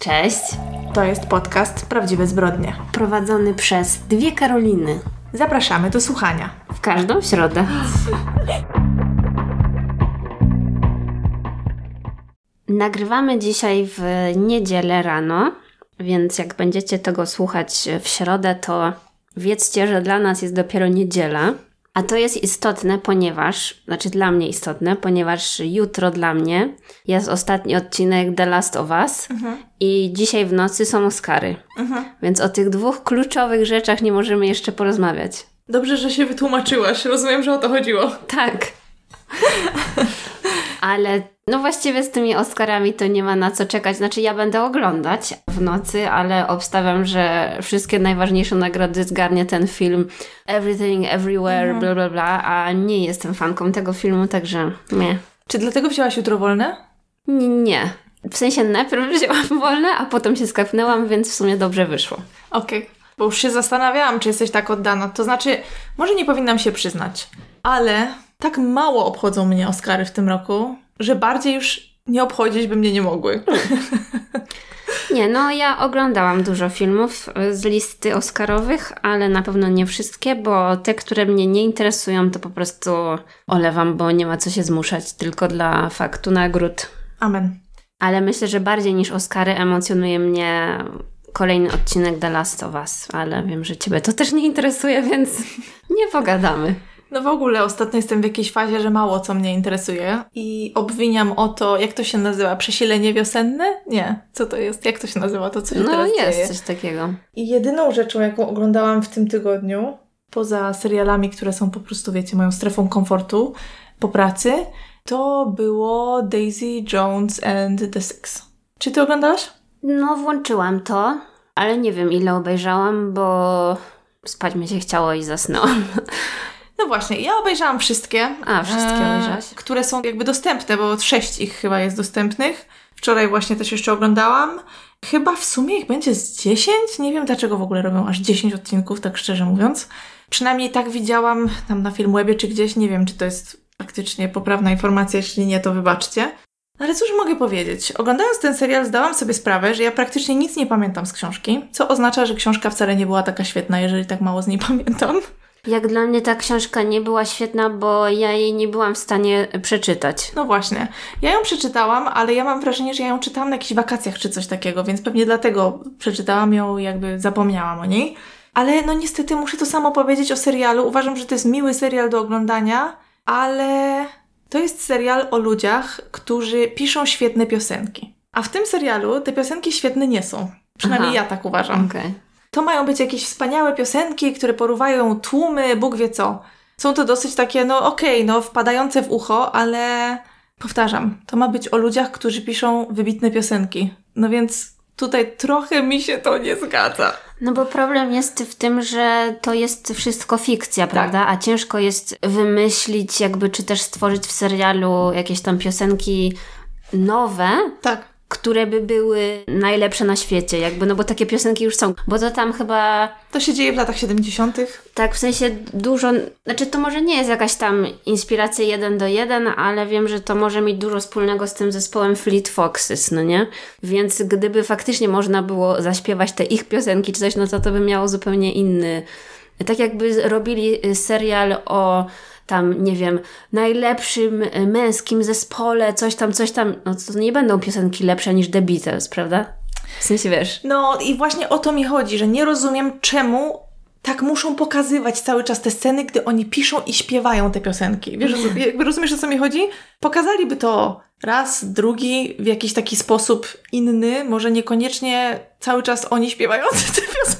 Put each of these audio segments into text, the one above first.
Cześć. To jest podcast Prawdziwe Zbrodnie. Prowadzony przez dwie Karoliny. Zapraszamy do słuchania. W każdą środę. Nagrywamy dzisiaj w niedzielę rano, więc jak będziecie tego słuchać w środę, to wiedzcie, że dla nas jest dopiero niedziela. A to jest istotne, ponieważ, znaczy dla mnie istotne, ponieważ jutro dla mnie jest ostatni odcinek The Last of Us i dzisiaj w nocy są Oscary. Więc o tych dwóch kluczowych rzeczach nie możemy jeszcze porozmawiać. Dobrze, że się wytłumaczyłaś. Rozumiem, że o to chodziło. Tak. Ale no właściwie z tymi Oscarami to nie ma na co czekać. Znaczy ja będę oglądać w nocy, ale obstawiam, że wszystkie najważniejsze nagrody zgarnie ten film Everything, Everywhere, bla bla bla, a nie jestem fanką tego filmu, także nie. Czy dlatego wzięłaś jutro wolne? Nie. W sensie najpierw wzięłam wolne, a potem się skapnęłam, więc w sumie dobrze wyszło. Okej. Bo już się zastanawiałam, czy jesteś tak oddana. To znaczy, może nie powinnam się przyznać, ale tak mało obchodzą mnie Oscary w tym roku, że bardziej już nie obchodzić by mnie nie mogły. Nie, no ja oglądałam dużo filmów z listy Oscarowych, ale na pewno nie wszystkie, bo te, które mnie nie interesują, to po prostu olewam, bo nie ma co się zmuszać tylko dla faktu nagród. Amen. Ale myślę, że bardziej niż Oscary emocjonuje mnie kolejny odcinek The Last of Us, ale wiem, że Ciebie to też nie interesuje, więc nie pogadamy. No w ogóle ostatnio jestem w jakiejś fazie, że mało co mnie interesuje i obwiniam o to, jak to się nazywa, przesilenie wiosenne? Nie, co to jest? Jak to się nazywa? To co się No teraz jest dzieje? coś takiego. I jedyną rzeczą, jaką oglądałam w tym tygodniu, poza serialami, które są po prostu, wiecie, moją strefą komfortu po pracy, to było Daisy Jones and the Six. Czy ty oglądałaś? No, włączyłam to, ale nie wiem ile obejrzałam, bo spać mi się chciało i zasnęłam. No właśnie, ja obejrzałam wszystkie. A, wszystkie obejrzałaś? Które są jakby dostępne, bo sześć ich chyba jest dostępnych. Wczoraj właśnie też jeszcze oglądałam. Chyba w sumie ich będzie z 10. Nie wiem dlaczego w ogóle robią aż 10 odcinków, tak szczerze mówiąc. Przynajmniej tak widziałam tam na Filmwebie czy gdzieś. Nie wiem, czy to jest faktycznie poprawna informacja. Jeśli nie, to wybaczcie. Ale cóż mogę powiedzieć? Oglądając ten serial zdałam sobie sprawę, że ja praktycznie nic nie pamiętam z książki, co oznacza, że książka wcale nie była taka świetna, jeżeli tak mało z niej pamiętam. Jak dla mnie ta książka nie była świetna, bo ja jej nie byłam w stanie przeczytać. No właśnie. Ja ją przeczytałam, ale ja mam wrażenie, że ja ją czytałam na jakichś wakacjach czy coś takiego, więc pewnie dlatego przeczytałam ją jakby zapomniałam o niej. Ale no niestety muszę to samo powiedzieć o serialu. Uważam, że to jest miły serial do oglądania, ale to jest serial o ludziach, którzy piszą świetne piosenki. A w tym serialu te piosenki świetne nie są. Przynajmniej Aha. ja tak uważam. Okej. To mają być jakieś wspaniałe piosenki, które porywają tłumy, Bóg wie co. Są to dosyć takie, no okej, no wpadające w ucho, ale powtarzam, to ma być o ludziach, którzy piszą wybitne piosenki. No więc tutaj trochę mi się to nie zgadza. No bo problem jest w tym, że to jest wszystko fikcja, prawda? A ciężko jest wymyślić, jakby, czy też stworzyć w serialu jakieś tam piosenki nowe, Tak. Które by były najlepsze na świecie, jakby, no bo takie piosenki już są. Bo to tam chyba To się dzieje w latach 70. Tak, w sensie dużo, znaczy to może nie jest jakaś tam inspiracja jeden do jeden, ale wiem, że to może mieć dużo wspólnego z tym zespołem Fleet Foxes, no nie? Więc gdyby faktycznie można było zaśpiewać te ich piosenki czy coś, no to to by miało zupełnie inny... Tak jakby robili serial o tam, nie wiem, najlepszym y, męskim zespole, coś tam, coś tam, no to nie będą piosenki lepsze niż The Beatles, prawda? W sensie, wiesz... No i właśnie o to mi chodzi, że nie rozumiem czemu tak muszą pokazywać cały czas te sceny, gdy oni piszą i śpiewają te piosenki. Wiesz, jakby rozumiesz o co mi chodzi? Pokazaliby to raz, drugi, w jakiś taki sposób inny, może niekoniecznie cały czas oni śpiewający te piosenki,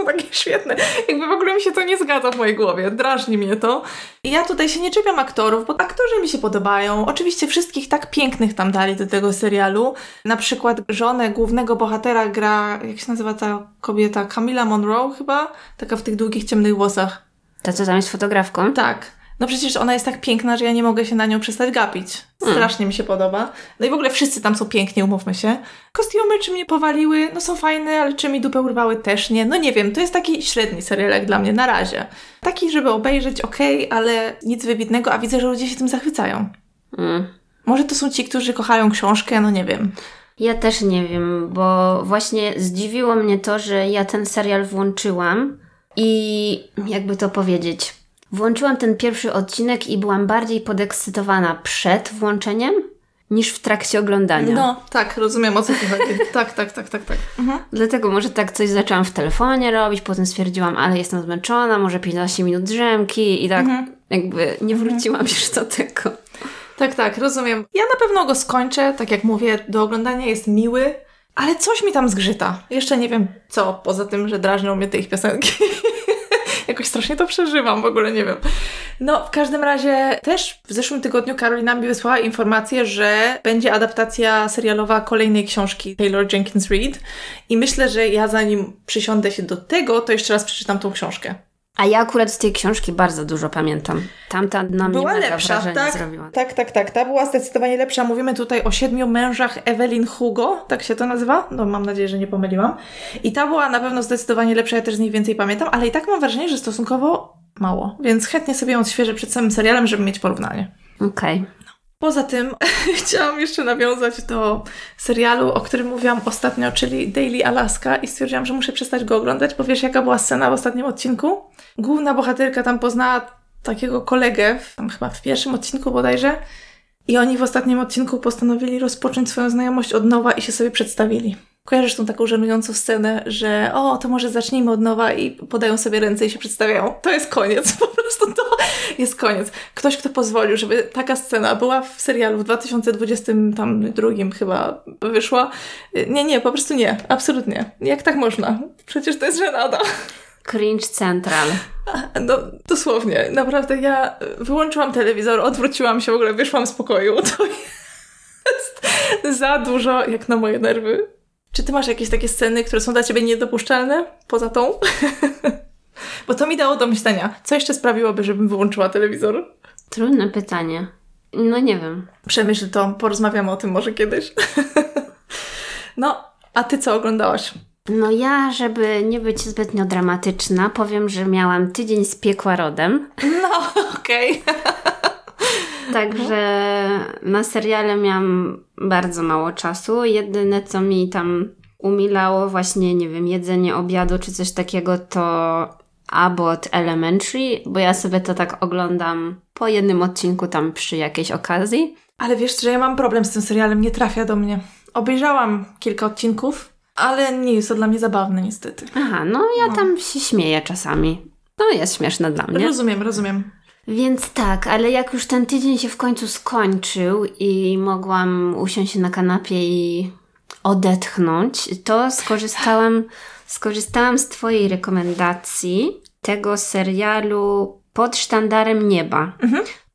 są takie świetne. Jakby w ogóle mi się to nie zgadza w mojej głowie, drażni mnie to. I ja tutaj się nie czepiam aktorów, bo aktorzy mi się podobają. Oczywiście wszystkich tak pięknych tam dali do tego serialu. Na przykład żonę głównego bohatera gra, jak się nazywa ta kobieta? Camila Monroe chyba? Taka w tych długich, ciemnych włosach. Ta, co tam jest fotografką? Tak. No przecież ona jest tak piękna, że ja nie mogę się na nią przestać gapić. Strasznie mi się podoba. No i w ogóle wszyscy tam są piękni, umówmy się. Kostiumy czy mnie powaliły? No są fajne, ale czy mi dupę urwały? Też nie. No nie wiem, to jest taki średni serialek dla mnie na razie. Taki, żeby obejrzeć, okej, ale nic wybitnego, a widzę, że ludzie się tym zachwycają. Mm. Może to są ci, którzy kochają książkę, no nie wiem. Ja też nie wiem, bo właśnie zdziwiło mnie to, że ja ten serial włączyłam i jakby to powiedzieć. Włączyłam ten pierwszy odcinek i byłam bardziej podekscytowana przed włączeniem niż w trakcie oglądania. No, tak, rozumiem o co chodzi. tak, tak, tak, tak, tak. Mhm. Dlatego może tak coś zaczęłam w telefonie robić, potem stwierdziłam, ale jestem zmęczona, może 15 minut drzemki i tak Mhm. jakby nie wróciłam już do tego. Tak, tak, rozumiem. Ja na pewno go skończę, tak jak mówię, do oglądania jest miły, ale coś mi tam zgrzyta. Jeszcze nie wiem co, poza tym, że drażnią mnie te ich piosenki. Jakoś strasznie to przeżywam, w ogóle nie wiem. No, w każdym razie też w zeszłym tygodniu Karolina mi wysłała informację, że będzie adaptacja serialowa kolejnej książki Taylor Jenkins Reid i myślę, że ja zanim przysiądę się do tego, to jeszcze raz przeczytam tą książkę. A ja akurat z tej książki bardzo dużo pamiętam. Tamta na mnie Była mega lepsza, tak? zrobiła. Tak, tak, tak. Ta była zdecydowanie lepsza. Mówimy tutaj o siedmiu mężach Evelyn Hugo, tak się to nazywa? No, mam nadzieję, że nie pomyliłam. I ta była na pewno zdecydowanie lepsza, ja też z niej więcej pamiętam, ale i tak mam wrażenie, że stosunkowo mało. Więc chętnie sobie ją odświeżę przed samym serialem, żeby mieć porównanie. Okej. Poza tym chciałam jeszcze nawiązać do serialu, o którym mówiłam ostatnio, czyli Daily Alaska i stwierdziłam, że muszę przestać go oglądać, bo wiesz jaka była scena w ostatnim odcinku? Główna bohaterka tam poznała takiego kolegę, tam chyba w pierwszym odcinku bodajże i oni w ostatnim odcinku postanowili rozpocząć swoją znajomość od nowa i się sobie przedstawili. Kojarzysz tą taką żenującą scenę, że o, to może zacznijmy od nowa i podają sobie ręce i się przedstawiają. To jest koniec, po prostu to jest koniec. Ktoś, kto pozwolił, żeby taka scena była w serialu w 2022 chyba wyszła. Nie, nie, po prostu nie. Absolutnie. Jak tak można? Przecież to jest żenada. Cringe Central. No, dosłownie. Naprawdę, ja wyłączyłam telewizor, odwróciłam się, w ogóle wyszłam z pokoju. To jest za dużo jak na moje nerwy. Czy ty masz jakieś takie sceny, które są dla ciebie niedopuszczalne poza tą? Bo to mi dało do myślenia. Co jeszcze sprawiłoby, żebym wyłączyła telewizor? Trudne pytanie. No nie wiem. Przemyśl to, porozmawiamy o tym może kiedyś. No, a ty co oglądałaś? No ja, żeby nie być zbytnio dramatyczna, powiem, że miałam tydzień z piekła rodem. No, okej. Także na seriale miałam bardzo mało czasu. Jedyne, co mi tam umilało właśnie, nie wiem, jedzenie obiadu czy coś takiego, to Abbott Elementary, bo ja sobie to tak oglądam po jednym odcinku tam przy jakiejś okazji. Ale wiesz, że ja mam problem z tym serialem, nie trafia do mnie. Obejrzałam kilka odcinków, ale nie jest to dla mnie zabawne niestety. Aha, no ja tam się śmieję czasami. No jest śmieszne dla mnie. Rozumiem, rozumiem. Więc tak, ale jak już ten tydzień się w końcu skończył i mogłam usiąść na kanapie i odetchnąć, to skorzystałam, skorzystałam z Twojej rekomendacji tego serialu pod sztandarem nieba.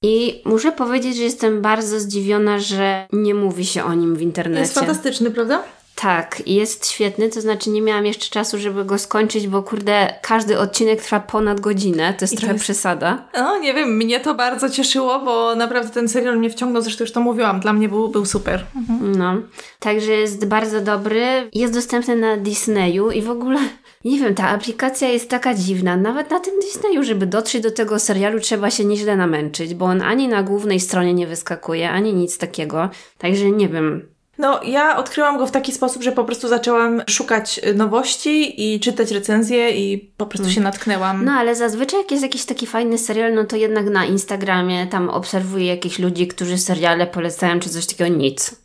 I muszę powiedzieć, że jestem bardzo zdziwiona, że nie mówi się o nim w internecie. Jest fantastyczny, prawda? Tak, jest świetny, to znaczy nie miałam jeszcze czasu, żeby go skończyć, bo kurde, każdy odcinek trwa ponad godzinę, to jest I trochę jest- przesada. No, nie wiem, mnie to bardzo cieszyło, bo naprawdę ten serial mnie wciągnął, zresztą już to mówiłam, dla mnie był, był super. No, także jest bardzo dobry. Jest dostępny na Disneyu i w ogóle, nie wiem, ta aplikacja jest taka dziwna. Nawet na tym Disneyu, żeby dotrzeć do tego serialu, trzeba się nieźle namęczyć, bo on ani na głównej stronie nie wyskakuje, ani nic takiego. Także nie wiem. No, ja odkryłam go w taki sposób, że po prostu zaczęłam szukać y, nowości i czytać recenzje i po prostu się natknęłam. No, ale zazwyczaj jak jest jakiś taki fajny serial, no to jednak na Instagramie tam obserwuję jakichś ludzi, którzy seriale polecają, czy coś takiego. Nic.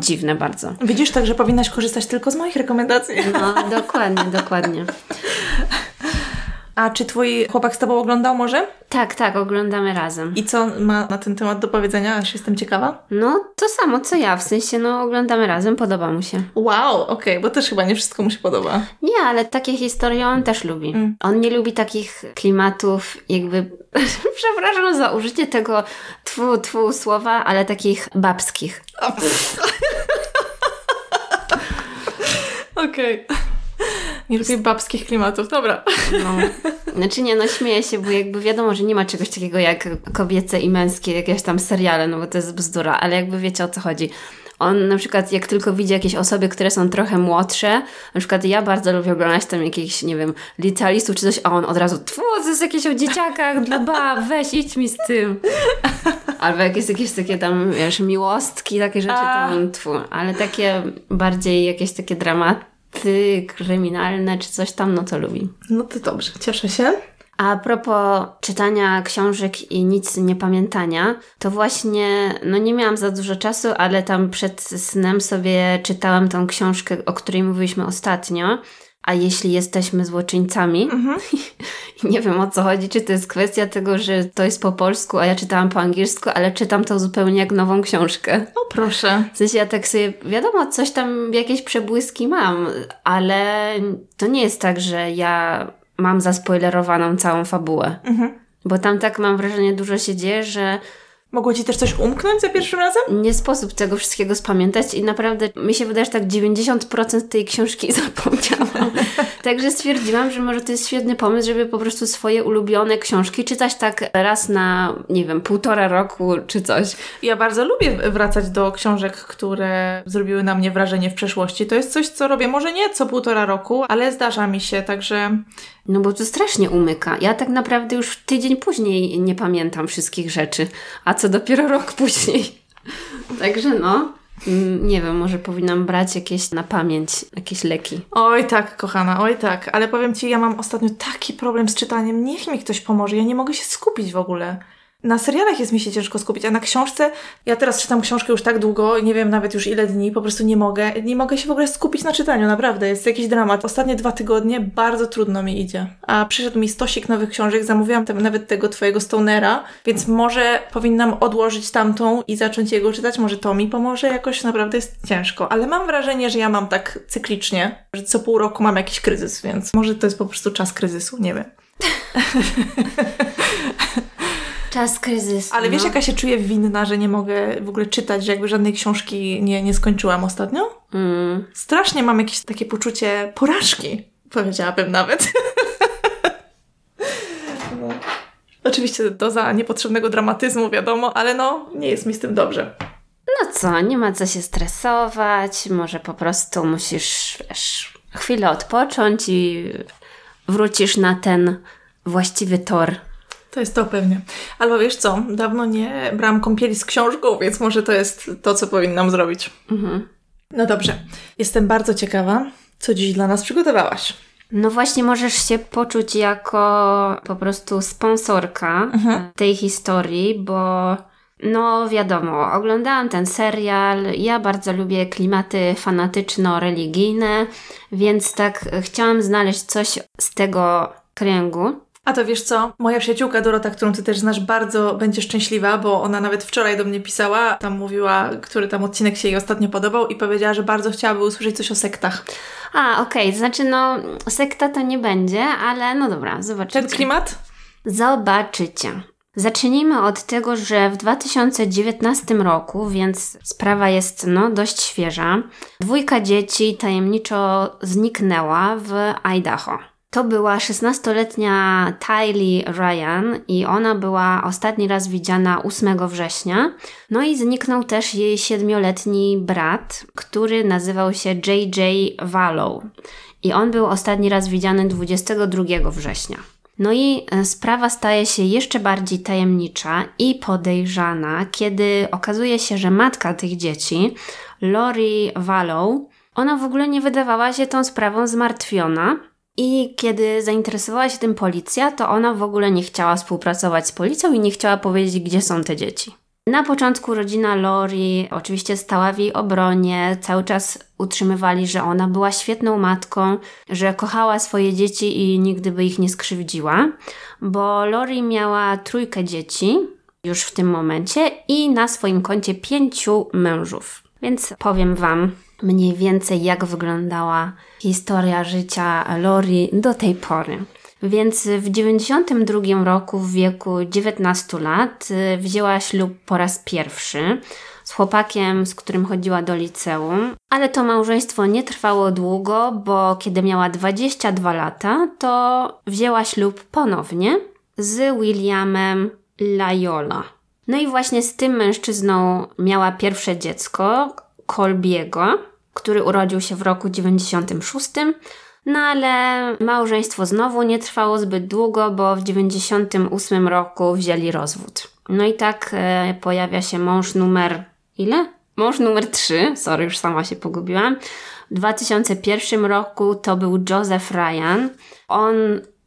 Dziwne bardzo. Widzisz, także powinnaś korzystać tylko z moich rekomendacji. No, dokładnie, dokładnie. A czy twój chłopak z tobą oglądał może? Tak, tak, oglądamy razem. I co ma na ten temat do powiedzenia? Aż jestem ciekawa. No, to samo co ja, w sensie, no, oglądamy razem, podoba mu się. Wow, okej, bo też chyba nie wszystko mu się podoba. Nie, ale takie historie on też lubi. Mm. On nie lubi takich klimatów, jakby, przepraszam za użycie tego twu, twu słowa, ale takich babskich. Okej. Nie lubię babskich klimatów, dobra. No. Znaczy nie, no śmieję się, bo jakby wiadomo, że nie ma czegoś takiego jak kobiece i męskie, jakieś tam seriale, no bo to jest bzdura, ale jakby wiecie o co chodzi. on na przykład jak tylko widzi jakieś osoby, które są trochę młodsze, na przykład ja bardzo lubię oglądać tam jakichś, nie wiem, licealistów czy coś, a on od razu, tfu, to jest jakieś o dzieciakach, dla ba, weź idź mi z tym. Albo jak jest jakieś takie tam, wiesz, miłostki, takie rzeczy, to on tfu. Ale takie bardziej jakieś takie dramaty kryminalne czy coś tam, no to lubi. No to dobrze, cieszę się. A propos czytania książek i nic nie pamiętania, to właśnie, no nie miałam za dużo czasu, ale tam przed snem sobie czytałam tą książkę, o której mówiliśmy ostatnio. A jeśli jesteśmy złoczyńcami, Mhm. nie wiem o co chodzi, czy to jest kwestia tego, że to jest po polsku, a ja czytałam po angielsku, ale czytam to zupełnie jak nową książkę. O proszę. W sensie ja tak sobie, wiadomo, coś tam, jakieś przebłyski mam, ale to nie jest tak, że ja mam zaspoilerowaną całą fabułę. Mhm. Bo tam tak mam wrażenie dużo się dzieje, że Mogło ci też coś umknąć za pierwszym razem? nie sposób tego wszystkiego spamiętać i naprawdę mi się wydaje, że tak 90% tej książki zapomniałam. Także stwierdziłam, że może to jest świetny pomysł, żeby po prostu swoje ulubione książki czytać tak raz na, nie wiem, półtora roku czy coś. Ja bardzo lubię wracać do książek, które zrobiły na mnie wrażenie w przeszłości. To jest coś, co robię może nie co półtora roku, ale zdarza mi się, także No bo to strasznie umyka. Ja tak naprawdę już tydzień później nie pamiętam wszystkich rzeczy, a co dopiero rok później. Także no, mm, nie wiem, może powinnam brać jakieś na pamięć, jakieś leki. Oj tak, kochana, oj tak, ale powiem Ci, ja mam ostatnio taki problem z czytaniem, niech mi ktoś pomoże, ja nie mogę się skupić w ogóle. Na serialach jest mi się ciężko skupić, a na książce, ja teraz czytam książkę już tak długo, nie wiem nawet już ile dni, po prostu nie mogę, nie mogę się w ogóle skupić na czytaniu, naprawdę, jest jakiś dramat. Ostatnie dwa tygodnie bardzo trudno mi idzie, a przyszedł mi stosik nowych książek, zamówiłam tam nawet tego Twojego Stonera, więc może powinnam odłożyć tamtą i zacząć jego czytać, może to mi pomoże, jakoś naprawdę jest ciężko, ale mam wrażenie, że ja mam tak cyklicznie, że co pół roku mam jakiś kryzys, więc może to jest po prostu czas kryzysu, nie wiem. Czas kryzysu. Ale wiesz, no. jaka się czuję winna, że nie mogę w ogóle czytać, że jakby żadnej książki nie, nie skończyłam ostatnio? Mm. Strasznie mam jakieś takie poczucie porażki, powiedziałabym nawet. no. Oczywiście doza niepotrzebnego dramatyzmu, wiadomo, ale no, nie jest mi z tym dobrze. No co, nie ma co się stresować, może po prostu musisz, wiesz, chwilę odpocząć i wrócisz na ten właściwy tor. To jest to pewnie. Albo wiesz co, dawno nie brałam kąpieli z książką, więc może to jest to, co powinnam zrobić. Mhm. No dobrze. Jestem bardzo ciekawa, co dziś dla nas przygotowałaś. No właśnie możesz się poczuć jako po prostu sponsorka Mhm. tej historii, bo no wiadomo, oglądałam ten serial, ja bardzo lubię klimaty fanatyczno-religijne, więc tak chciałam znaleźć coś z tego kręgu. A to wiesz co? Moja przyjaciółka Dorota, którą ty też znasz, bardzo będzie szczęśliwa, bo ona nawet wczoraj do mnie pisała, tam mówiła, który tam odcinek się jej ostatnio podobał i powiedziała, że bardzo chciałaby usłyszeć coś o sektach. A, okej, to znaczy no sekta to nie będzie, ale no dobra, zobaczycie. Ten klimat? Zobaczycie. Zacznijmy od tego, że w 2019 roku, więc sprawa jest no, dość świeża, dwójka dzieci tajemniczo zniknęła w Idaho. To była 16-letnia Tylee Ryan i ona była ostatni raz widziana 8 września. No i zniknął też jej 7-letni brat, który nazywał się JJ Wallow. I on był ostatni raz widziany 22 września. No i e, sprawa staje się jeszcze bardziej tajemnicza i podejrzana, kiedy okazuje się, że matka tych dzieci, Lori Wallow, ona w ogóle nie wydawała się tą sprawą zmartwiona. I kiedy zainteresowała się tym policja, to ona w ogóle nie chciała współpracować z policją i nie chciała powiedzieć, gdzie są te dzieci. Na początku rodzina Lori oczywiście stała w jej obronie, cały czas utrzymywali, że ona była świetną matką, że kochała swoje dzieci i nigdy by ich nie skrzywdziła, bo Lori miała trójkę dzieci już w tym momencie i na swoim koncie pięciu mężów. Więc powiem Wam mniej więcej, jak wyglądała historia życia Lori do tej pory. Więc w 92 roku, w wieku 19 lat, y, wzięła ślub po raz pierwszy z chłopakiem, z którym chodziła do liceum, ale to małżeństwo nie trwało długo, bo kiedy miała 22 lata, to wzięła ślub ponownie z Williamem Lajola. No i właśnie z tym mężczyzną miała pierwsze dziecko, Colbiego, który urodził się w roku 96. No ale małżeństwo znowu nie trwało zbyt długo, bo w 98 roku wzięli rozwód. No i tak e, pojawia się mąż numer ile? Mąż numer 3, sorry, już sama się pogubiłam. W 2001 roku to był Joseph Ryan. On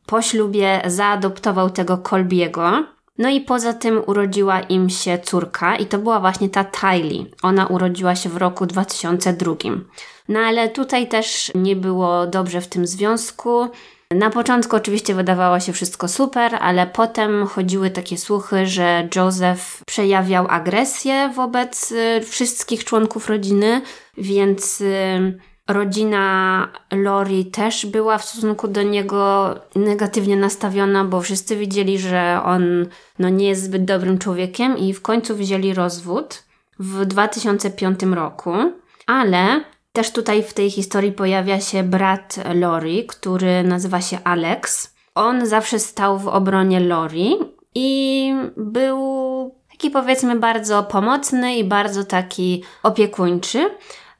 po ślubie zaadoptował tego Colbiego. No i poza tym urodziła im się córka i to była właśnie ta Tylee. Ona urodziła się w roku 2002. No ale tutaj też nie było dobrze w tym związku. Na początku oczywiście wydawało się wszystko super, ale potem chodziły takie słuchy, że Joseph przejawiał agresję wobec y, wszystkich członków rodziny, więc y, rodzina Lori też była w stosunku do niego negatywnie nastawiona, bo wszyscy widzieli, że on no, nie jest zbyt dobrym człowiekiem i w końcu wzięli rozwód w 2005 roku, ale też tutaj w tej historii pojawia się brat Lori, który nazywa się Alex. On zawsze stał w obronie Lori i był taki powiedzmy bardzo pomocny i bardzo taki opiekuńczy.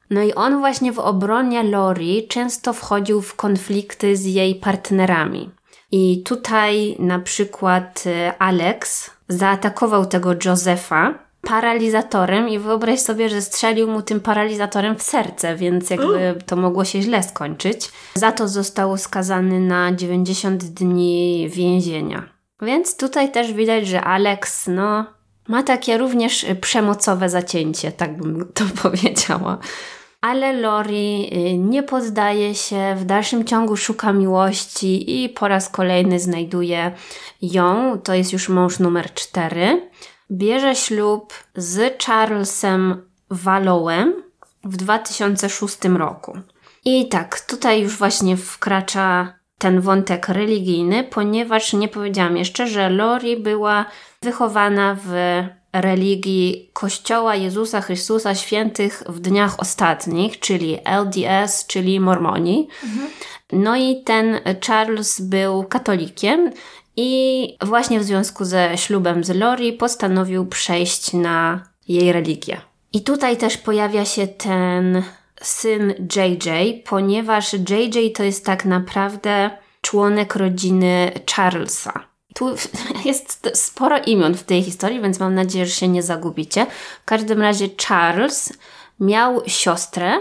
No i on właśnie w obronie Lori często wchodził w konflikty z jej partnerami. I tutaj na przykład e, Alex zaatakował tego Josefa paralizatorem i wyobraź sobie, że strzelił mu tym paralizatorem w serce, więc jakby to mogło się źle skończyć. Za to został skazany na 90 dni więzienia. Więc tutaj też widać, że Alex, no, ma takie również przemocowe zacięcie, tak bym to powiedziała. Ale Lori y, nie poddaje się, w dalszym ciągu szuka miłości i po raz kolejny znajduje ją. To jest już mąż numer cztery bierze ślub z Charlesem Wallowem w 2006 roku. I tak, tutaj już właśnie wkracza ten wątek religijny, ponieważ nie powiedziałam jeszcze, że Lori była wychowana w religii Kościoła Jezusa Chrystusa Świętych w dniach ostatnich, czyli LDS, czyli Mormoni. Mhm. No i ten Charles był katolikiem i właśnie w związku ze ślubem z Lori postanowił przejść na jej religię. I tutaj też pojawia się ten syn JJ, ponieważ JJ to jest tak naprawdę członek rodziny Charlesa. Tu jest sporo imion w tej historii, więc mam nadzieję, że się nie zagubicie. W każdym razie Charles miał siostrę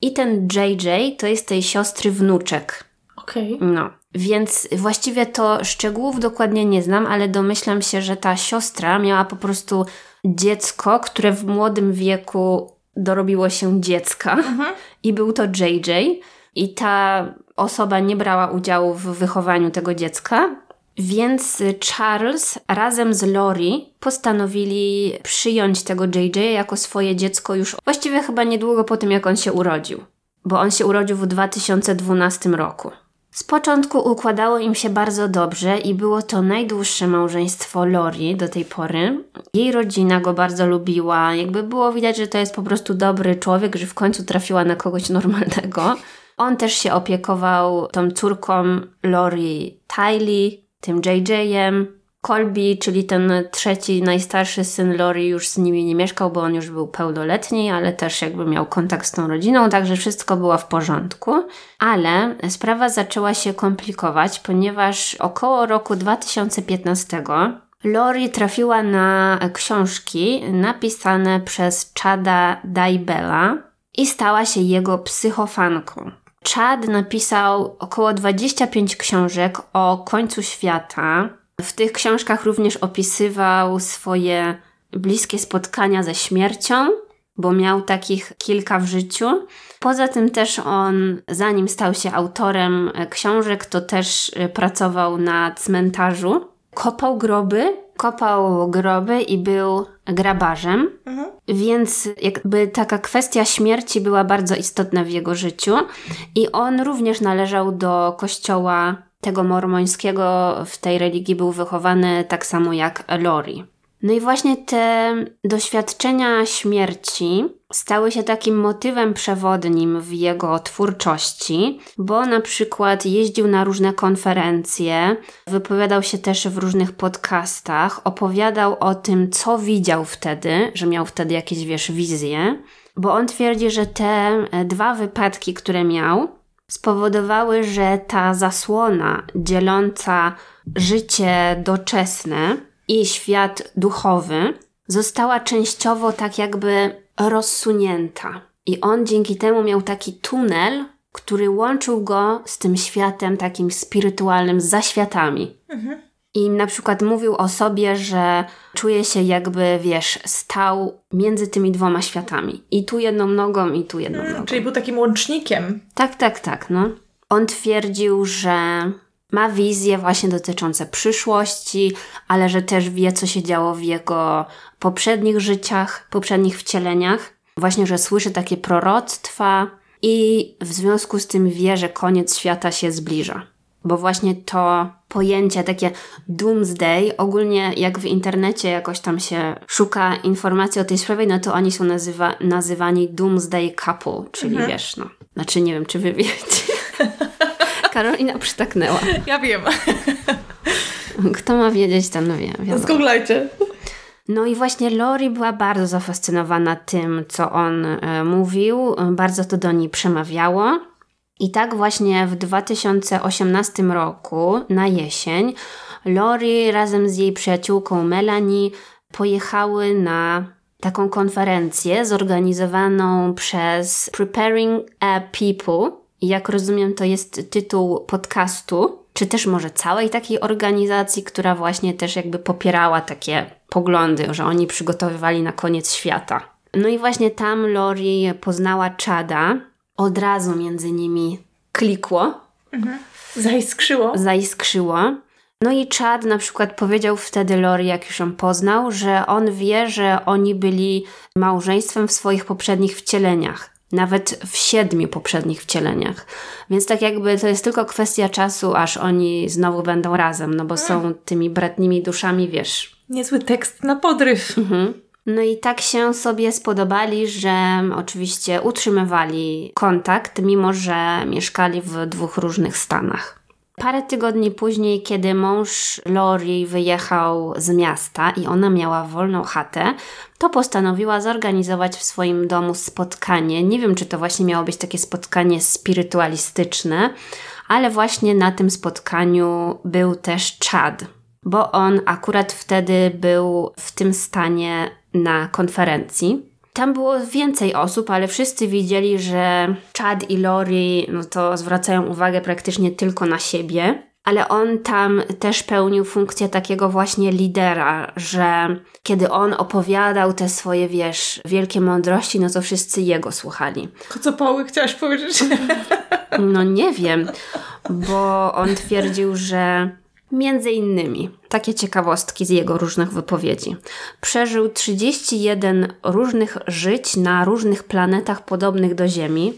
i ten JJ to jest tej siostry wnuczek. Okej. Okay. No. Więc właściwie to szczegółów dokładnie nie znam, ale domyślam się, że ta siostra miała po prostu dziecko, które w młodym wieku dorobiło się dziecka mhm. i był to JJ i ta osoba nie brała udziału w wychowaniu tego dziecka, więc Charles razem z Lori postanowili przyjąć tego JJ jako swoje dziecko już właściwie chyba niedługo po tym, jak on się urodził, bo on się urodził w 2012 roku. Z początku układało im się bardzo dobrze i było to najdłuższe małżeństwo Lori do tej pory. Jej rodzina go bardzo lubiła, jakby było widać, że to jest po prostu dobry człowiek, że w końcu trafiła na kogoś normalnego. On też się opiekował tą córką Lori Tylee, tym JJ-em, Colby, czyli ten trzeci, najstarszy syn Lori już z nimi nie mieszkał, bo on już był pełnoletni, ale też jakby miał kontakt z tą rodziną, także wszystko było w porządku. Ale sprawa zaczęła się komplikować, ponieważ około roku 2015 Lori trafiła na książki napisane przez Chada Daibela i stała się jego psychofanką. Chad napisał około 25 książek o końcu świata, w tych książkach również opisywał swoje bliskie spotkania ze śmiercią, bo miał takich kilka w życiu. Poza tym też on, zanim stał się autorem książek, to też pracował na cmentarzu. Kopał groby, kopał groby i był grabarzem, mhm. więc jakby taka kwestia śmierci była bardzo istotna w jego życiu i on również należał do kościoła tego mormońskiego w tej religii był wychowany tak samo jak Lori. No i właśnie te doświadczenia śmierci stały się takim motywem przewodnim w jego twórczości, bo na przykład jeździł na różne konferencje, wypowiadał się też w różnych podcastach, opowiadał o tym, co widział wtedy, że miał wtedy jakieś, wiesz, wizje. bo on twierdzi, że te e, dwa wypadki, które miał, spowodowały, że ta zasłona dzieląca życie doczesne i świat duchowy została częściowo tak jakby rozsunięta. I on dzięki temu miał taki tunel, który łączył go z tym światem takim spirytualnym, za światami. Mhm. I na przykład mówił o sobie, że czuje się jakby, wiesz, stał między tymi dwoma światami. I tu jedną nogą, i tu jedną hmm, nogą. Czyli był takim łącznikiem. Tak, tak, tak, no. On twierdził, że ma wizje właśnie dotyczące przyszłości, ale że też wie, co się działo w jego poprzednich życiach, poprzednich wcieleniach. Właśnie, że słyszy takie proroctwa i w związku z tym wie, że koniec świata się zbliża bo właśnie to pojęcie takie doomsday, ogólnie jak w internecie jakoś tam się szuka informacji o tej sprawie, no to oni są nazywa, nazywani doomsday couple, czyli mhm. wiesz, no. Znaczy nie wiem, czy wy wiecie. Karolina przytaknęła. Ja wiem. Kto ma wiedzieć, ten wie. Wiadomo. Zgooglajcie. No i właśnie Lori była bardzo zafascynowana tym, co on e, mówił, bardzo to do niej przemawiało. I tak właśnie w 2018 roku, na jesień, Lori razem z jej przyjaciółką Melanie pojechały na taką konferencję zorganizowaną przez Preparing a People. Jak rozumiem, to jest tytuł podcastu, czy też może całej takiej organizacji, która właśnie też jakby popierała takie poglądy, że oni przygotowywali na koniec świata. No i właśnie tam Lori poznała Chada, od razu między nimi klikło. Mhm. Zaiskrzyło. Zaiskrzyło. No i Chad na przykład powiedział wtedy Lori, jak już ją poznał, że on wie, że oni byli małżeństwem w swoich poprzednich wcieleniach. Nawet w siedmiu poprzednich wcieleniach. Więc tak jakby to jest tylko kwestia czasu, aż oni znowu będą razem, no bo są tymi bratnimi duszami, wiesz. Niezły tekst na podryw. Mhm. No i tak się sobie spodobali, że oczywiście utrzymywali kontakt, mimo że mieszkali w dwóch różnych stanach. Parę tygodni później, kiedy mąż Lori wyjechał z miasta i ona miała wolną chatę, to postanowiła zorganizować w swoim domu spotkanie. Nie wiem, czy to właśnie miało być takie spotkanie spirytualistyczne, ale właśnie na tym spotkaniu był też Chad, bo on akurat wtedy był w tym stanie na konferencji. Tam było więcej osób, ale wszyscy widzieli, że Chad i Lori no to zwracają uwagę praktycznie tylko na siebie. Ale on tam też pełnił funkcję takiego właśnie lidera, że kiedy on opowiadał te swoje, wiesz, wielkie mądrości, no to wszyscy jego słuchali. Kocopoły chciałaś powiedzieć? No nie wiem, bo on twierdził, że Między innymi takie ciekawostki z jego różnych wypowiedzi. Przeżył 31 różnych żyć na różnych planetach podobnych do Ziemi,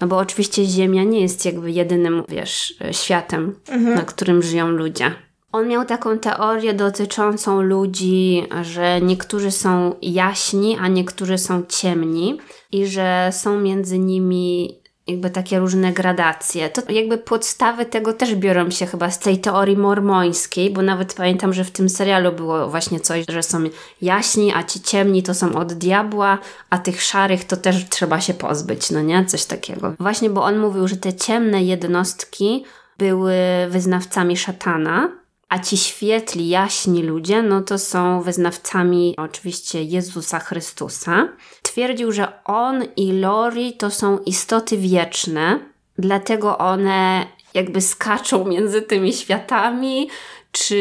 no bo oczywiście Ziemia nie jest jakby jedynym, wiesz, światem, mhm. na którym żyją ludzie. On miał taką teorię dotyczącą ludzi, że niektórzy są jaśni, a niektórzy są ciemni i że są między nimi jakby takie różne gradacje. To jakby podstawy tego też biorą się chyba z tej teorii mormońskiej, bo nawet pamiętam, że w tym serialu było właśnie coś, że są jaśni, a ci ciemni to są od diabła, a tych szarych to też trzeba się pozbyć, no nie? Coś takiego. Właśnie, bo on mówił, że te ciemne jednostki były wyznawcami szatana, a ci świetli, jaśni ludzie, no to są wyznawcami oczywiście Jezusa Chrystusa. Twierdził, że on i Lori to są istoty wieczne, dlatego one jakby skaczą między tymi światami, czy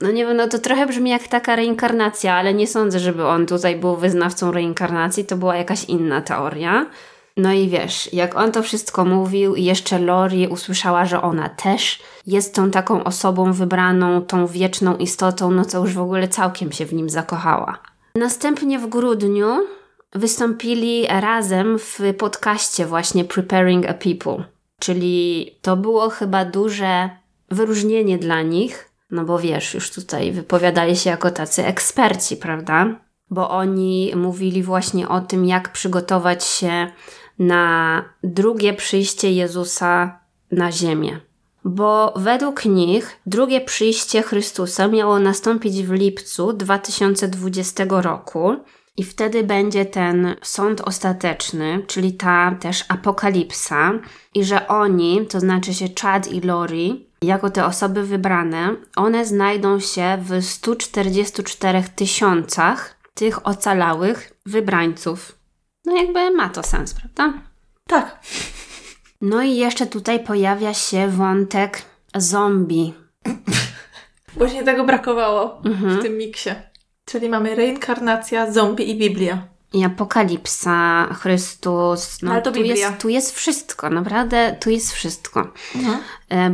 no nie wiem, no to trochę brzmi jak taka reinkarnacja, ale nie sądzę, żeby on tutaj był wyznawcą reinkarnacji, to była jakaś inna teoria. No i wiesz, jak on to wszystko mówił i jeszcze Lori usłyszała, że ona też jest tą taką osobą wybraną, tą wieczną istotą, no to już w ogóle całkiem się w nim zakochała. Następnie w grudniu wystąpili razem w podcaście właśnie Preparing a People, czyli to było chyba duże wyróżnienie dla nich, no bo wiesz, już tutaj wypowiadali się jako tacy eksperci, prawda? Bo oni mówili właśnie o tym, jak przygotować się na drugie przyjście Jezusa na ziemię. Bo według nich drugie przyjście Chrystusa miało nastąpić w lipcu 2020 roku I wtedy będzie ten sąd ostateczny, czyli ta też apokalipsa, i że oni, to znaczy się Chad i Lori, jako te osoby wybrane, one znajdą się w 144 tysiącach tych ocalałych wybrańców. No jakby ma to sens, prawda? Tak. No i jeszcze tutaj pojawia się wątek zombie. Właśnie tego brakowało w tym miksie. Czyli mamy reinkarnacja, zombie i Biblia. I apokalipsa, Chrystus. No, Ale to tu, Biblia. jest, tu jest wszystko, naprawdę tu jest wszystko. Mhm.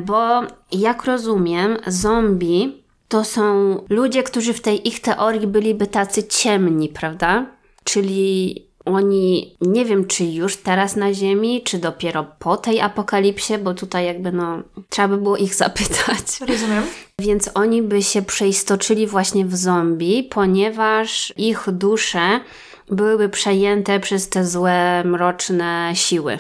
Bo jak rozumiem, zombie to są ludzie, którzy w tej ich teorii byliby tacy ciemni, prawda? Czyli oni, nie wiem czy już teraz na Ziemi, czy dopiero po tej apokalipsie, bo tutaj jakby no, trzeba by było ich zapytać. Rozumiem. Więc oni by się przeistoczyli właśnie w zombie, ponieważ ich dusze byłyby przejęte przez te złe, mroczne siły.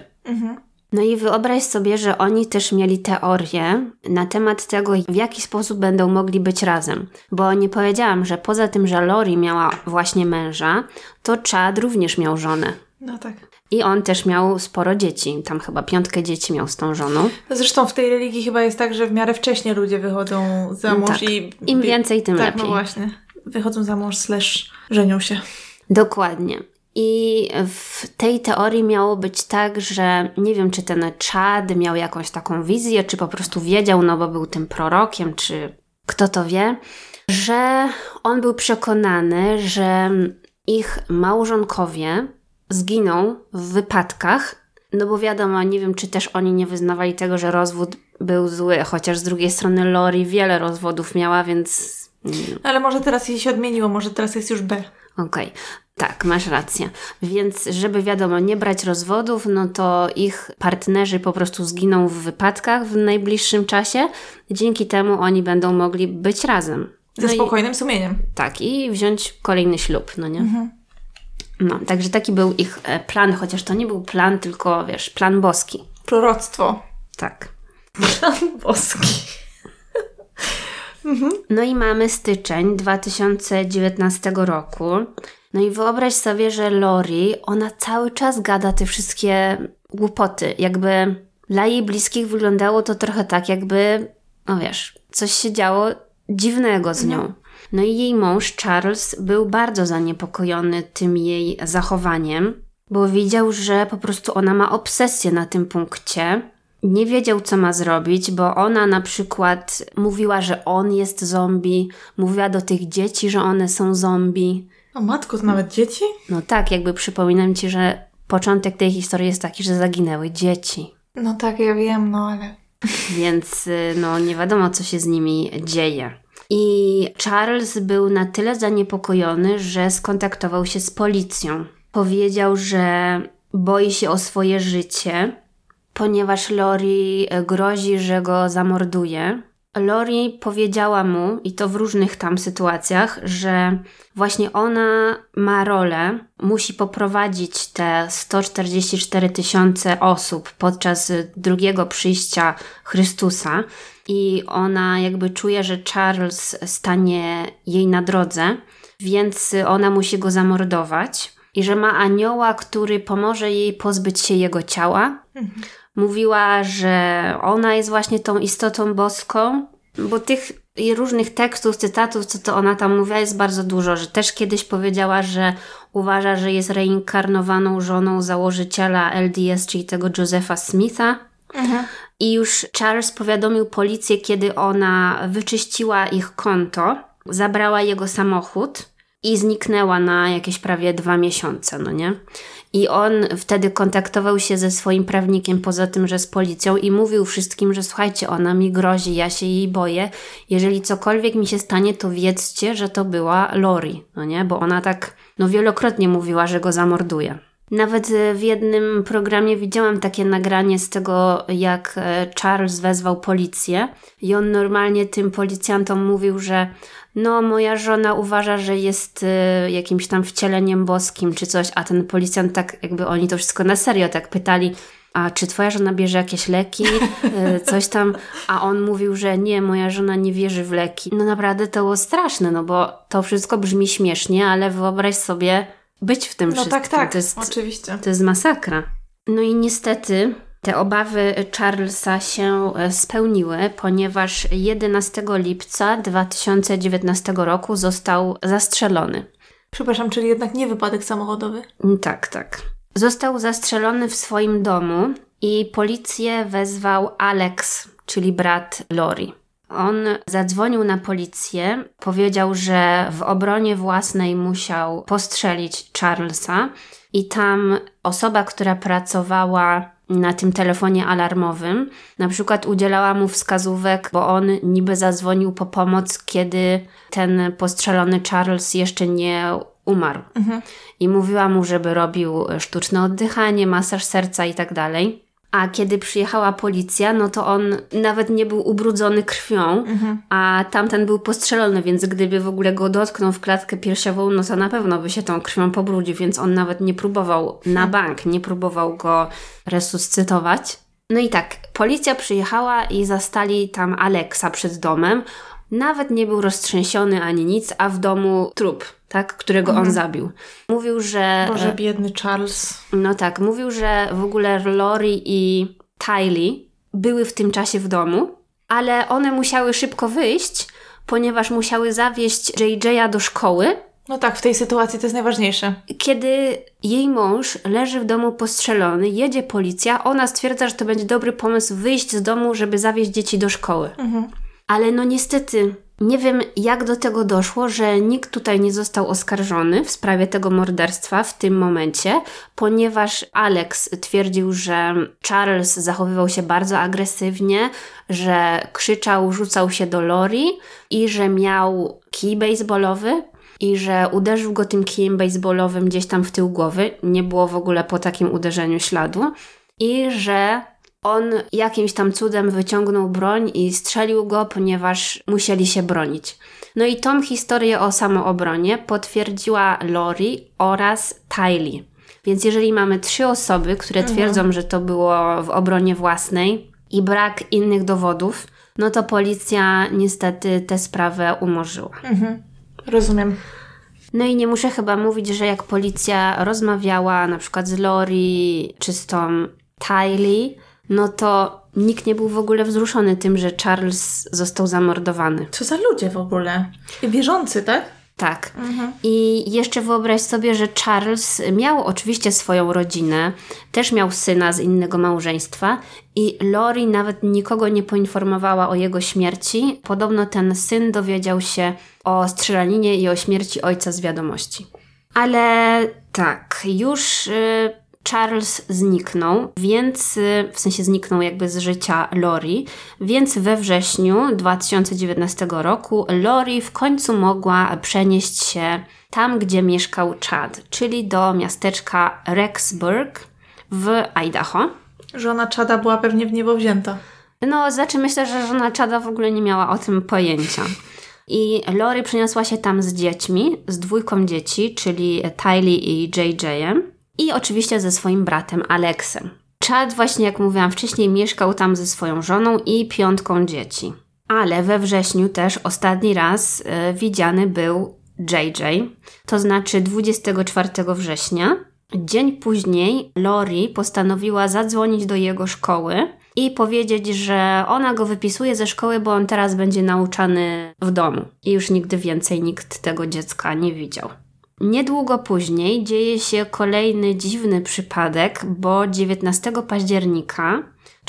No i wyobraź sobie, że oni też mieli teorię na temat tego, w jaki sposób będą mogli być razem. Bo nie powiedziałam, że poza tym, że Lori miała właśnie męża, to Chad również miał żonę. No tak. I on też miał sporo dzieci. Tam chyba piątkę dzieci miał z tą żoną. Zresztą w tej religii chyba jest tak, że w miarę wcześnie ludzie wychodzą za mąż Tak. i... Im więcej, tym tak, lepiej. no właśnie. Wychodzą za mąż slash żenią się. Dokładnie. I w tej teorii miało być tak, że nie wiem, czy ten Chad miał jakąś taką wizję, czy po prostu wiedział, no bo był tym prorokiem, czy kto to wie, że on był przekonany, że ich małżonkowie zginą w wypadkach, no bo wiadomo, nie wiem, czy też oni nie wyznawali tego, że rozwód był zły, chociaż z drugiej strony Lori wiele rozwodów miała, więc Ale może teraz jej się odmieniło, może teraz jest już B. Okej, tak, masz rację. Więc, żeby wiadomo, nie brać rozwodów, no to ich partnerzy po prostu zginą w wypadkach w najbliższym czasie. Dzięki temu oni będą mogli być razem. Ze No i- spokojnym sumieniem. tak, i wziąć kolejny ślub, no nie? No, także taki był ich e, plan, chociaż to nie był plan, tylko wiesz, plan boski. Proroctwo. Tak. Boski. No i mamy styczeń 2019 roku. No i wyobraź sobie, że Lori, ona cały czas gada te wszystkie głupoty. Jakby dla jej bliskich wyglądało to trochę tak, jakby, no wiesz, coś się działo dziwnego z nią. No i jej mąż Charles był bardzo zaniepokojony tym jej zachowaniem, bo widział, że po prostu ona ma obsesję na tym punkcie. Nie wiedział, co ma zrobić, bo ona na przykład mówiła, że on jest zombie, mówiła do tych dzieci, że one są zombie. O matko, to nawet dzieci? No tak, jakby przypominam ci, że początek tej historii jest taki, że zaginęły dzieci. No tak, ja wiem, no ale... Więc y, no nie wiadomo, co się z nimi dzieje. I Charles był na tyle zaniepokojony, że skontaktował się z policją. Powiedział, że boi się o swoje życie, ponieważ Lori grozi, że go zamorduje. Lori powiedziała mu, i to w różnych tam sytuacjach, że właśnie ona ma rolę, musi poprowadzić te 144 tysiące osób podczas drugiego przyjścia Chrystusa, i ona jakby czuje, że Charles stanie jej na drodze, więc ona musi go zamordować. I że ma anioła, który pomoże jej pozbyć się jego ciała. Mówiła, że ona jest właśnie tą istotą boską, bo tych różnych tekstów, cytatów, co to ona tam mówiła, jest bardzo dużo. Że też kiedyś powiedziała, że uważa, że jest reinkarnowaną żoną założyciela LDS, czyli tego Josepha Smitha. I już Charles powiadomił policję, kiedy ona wyczyściła ich konto, zabrała jego samochód i zniknęła na jakieś prawie dwa miesiące, no nie? I on wtedy kontaktował się ze swoim prawnikiem, poza tym, że z policją, i mówił wszystkim, że słuchajcie, ona mi grozi, ja się jej boję. Jeżeli cokolwiek mi się stanie, to wiedzcie, że to była Lori, no nie? Bo ona tak, no wielokrotnie mówiła, że go zamorduje. Nawet e, w jednym programie widziałam takie nagranie z tego, jak e, Charles wezwał policję i on normalnie tym policjantom mówił, że no moja żona uważa, że jest e, jakimś tam wcieleniem boskim czy coś, a ten policjant tak jakby oni to wszystko na serio tak pytali, a czy twoja żona bierze jakieś leki, e, coś tam, a on mówił, że nie, moja żona nie wierzy w leki. No naprawdę to było straszne, no bo to wszystko brzmi śmiesznie, ale wyobraź sobie być w tym No wszystkim. tak, tak, To jest, oczywiście. to jest masakra. No i niestety te obawy Charlesa się e, spełniły, ponieważ 11 lipca 2019 roku został zastrzelony. Przepraszam, czyli jednak nie wypadek samochodowy? Mm, Tak, tak. Został zastrzelony w swoim domu i policję wezwał Alex, czyli brat Lori. On zadzwonił na policję, powiedział, że w obronie własnej musiał postrzelić Charlesa i tam osoba, która pracowała na tym telefonie alarmowym, na przykład udzielała mu wskazówek, bo on niby zadzwonił po pomoc, kiedy ten postrzelony Charles jeszcze nie umarł. I mówiła mu, żeby robił sztuczne oddychanie, masaż serca i tak dalej. A kiedy przyjechała policja, no to on nawet nie był ubrudzony krwią, a tamten był postrzelony, więc gdyby w ogóle go dotknął w klatkę piersiową, no to na pewno by się tą krwią pobrudził, więc on nawet nie próbował na bank, nie próbował go resuscytować. No i tak, policja przyjechała i zastali tam Aleksa przed domem. Nawet nie był roztrzęsiony ani nic, a w domu trup, tak, którego on zabił. Mówił, że. Boże, biedny Charles. No tak, mówił, że w ogóle Lori i Tylee były w tym czasie w domu, ale one musiały szybko wyjść, ponieważ musiały zawieźć JJ'a do szkoły, No tak, w tej sytuacji to jest najważniejsze. kiedy jej mąż leży w domu postrzelony, jedzie policja, ona stwierdza, że to będzie dobry pomysł wyjść z domu, żeby zawieźć dzieci do szkoły. Ale no niestety, nie wiem jak do tego doszło, że nikt tutaj nie został oskarżony w sprawie tego morderstwa w tym momencie, ponieważ Alex twierdził, że Charles zachowywał się bardzo agresywnie, że krzyczał, rzucał się do Lori i że miał kij baseballowy, i że uderzył go tym kijem baseballowym gdzieś tam w tył głowy. Nie było w ogóle po takim uderzeniu śladu. I że on jakimś tam cudem wyciągnął broń i strzelił go, ponieważ musieli się bronić. No i tą historię o samoobronie potwierdziła Lori oraz Tylee. Więc jeżeli mamy trzy osoby, które twierdzą, że to było w obronie własnej i brak innych dowodów, no to policja niestety tę sprawę umorzyła. Rozumiem. No i nie muszę chyba mówić, że jak policja rozmawiała na przykład z Lori czy z tą Tylee, no to nikt nie był w ogóle wzruszony tym, że Charles został zamordowany. Co za ludzie w ogóle? Wierzący, tak? Tak. I jeszcze wyobraź sobie, że Charles miał oczywiście swoją rodzinę, też miał syna z innego małżeństwa i Lori nawet nikogo nie poinformowała o jego śmierci. Podobno ten syn dowiedział się o strzelaninie i o śmierci ojca z wiadomości. Ale tak, już y, Charles zniknął, więc y, w sensie zniknął jakby z życia Lori, więc we wrześniu 2019 roku Lori w końcu mogła przenieść się tam, gdzie mieszkał Chad, czyli do miasteczka Rexburg w Idaho. Żona Czada była pewnie w niebo wzięta. No, znaczy myślę, że żona Chada w ogóle nie miała o tym pojęcia. I Lori przeniosła się tam z dziećmi, z dwójką dzieci, czyli Tylee i JJ-em i oczywiście ze swoim bratem Alexem. Chad właśnie, jak mówiłam wcześniej, mieszkał tam ze swoją żoną i piątką dzieci. Ale we wrześniu też ostatni raz e, widziany był JJ, to znaczy 24 września. Dzień później Lori postanowiła zadzwonić do jego szkoły i powiedzieć, że ona go wypisuje ze szkoły, bo on teraz będzie nauczany w domu. I już nigdy więcej nikt tego dziecka nie widział. Niedługo później dzieje się kolejny dziwny przypadek, bo 19 października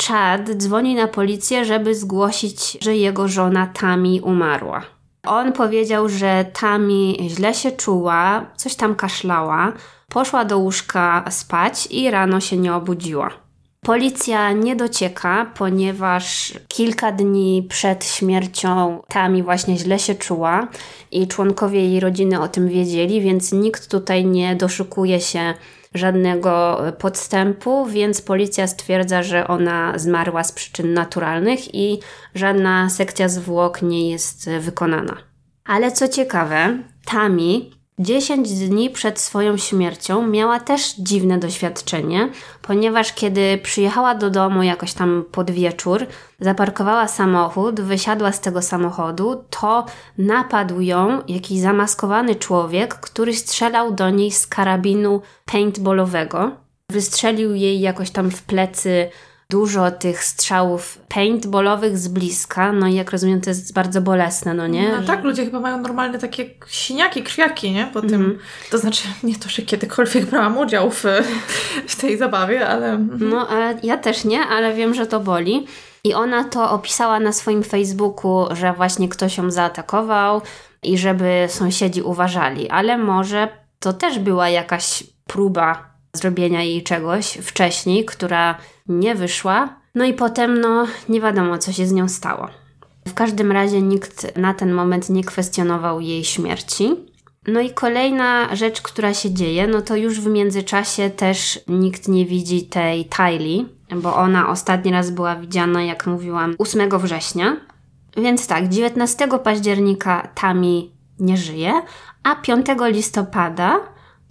Chad dzwoni na policję, żeby zgłosić, że jego żona Tami umarła. On powiedział, że Tami źle się czuła, coś tam kaszlała, poszła do łóżka spać i rano się nie obudziła. Policja nie docieka, ponieważ kilka dni przed śmiercią Tami właśnie źle się czuła i członkowie jej rodziny o tym wiedzieli, więc nikt tutaj nie doszukuje się żadnego podstępu, więc policja stwierdza, że ona zmarła z przyczyn naturalnych i żadna sekcja zwłok nie jest wykonana. Ale co ciekawe, Tami 10 dni przed swoją śmiercią miała też dziwne doświadczenie, ponieważ kiedy przyjechała do domu jakoś tam pod wieczór, zaparkowała samochód, wysiadła z tego samochodu, to napadł ją jakiś zamaskowany człowiek, który strzelał do niej z karabinu paintballowego. Wystrzelił jej jakoś tam w plecy dużo tych strzałów paintballowych z bliska, no i jak rozumiem, to jest bardzo bolesne, no nie? No tak, ludzie chyba mają normalne takie siniaki, krwiaki, nie? Po tym, Mhm. to znaczy, nie to, że kiedykolwiek brałam udział w, w tej zabawie, ale... mhm. No, ale ja też nie, ale wiem, że to boli. I ona to opisała na swoim Facebooku, że właśnie ktoś ją zaatakował i żeby sąsiedzi uważali, ale może to też była jakaś próba zrobienia jej czegoś wcześniej, która nie wyszła. No i potem, no, nie wiadomo, co się z nią stało. W każdym razie nikt na ten moment nie kwestionował jej śmierci. No i kolejna rzecz, która się dzieje, no to już w międzyczasie też nikt nie widzi tej Tylee, bo ona ostatni raz była widziana, jak mówiłam, 8 września. Więc tak, 19 października Tami nie żyje, a 5 listopada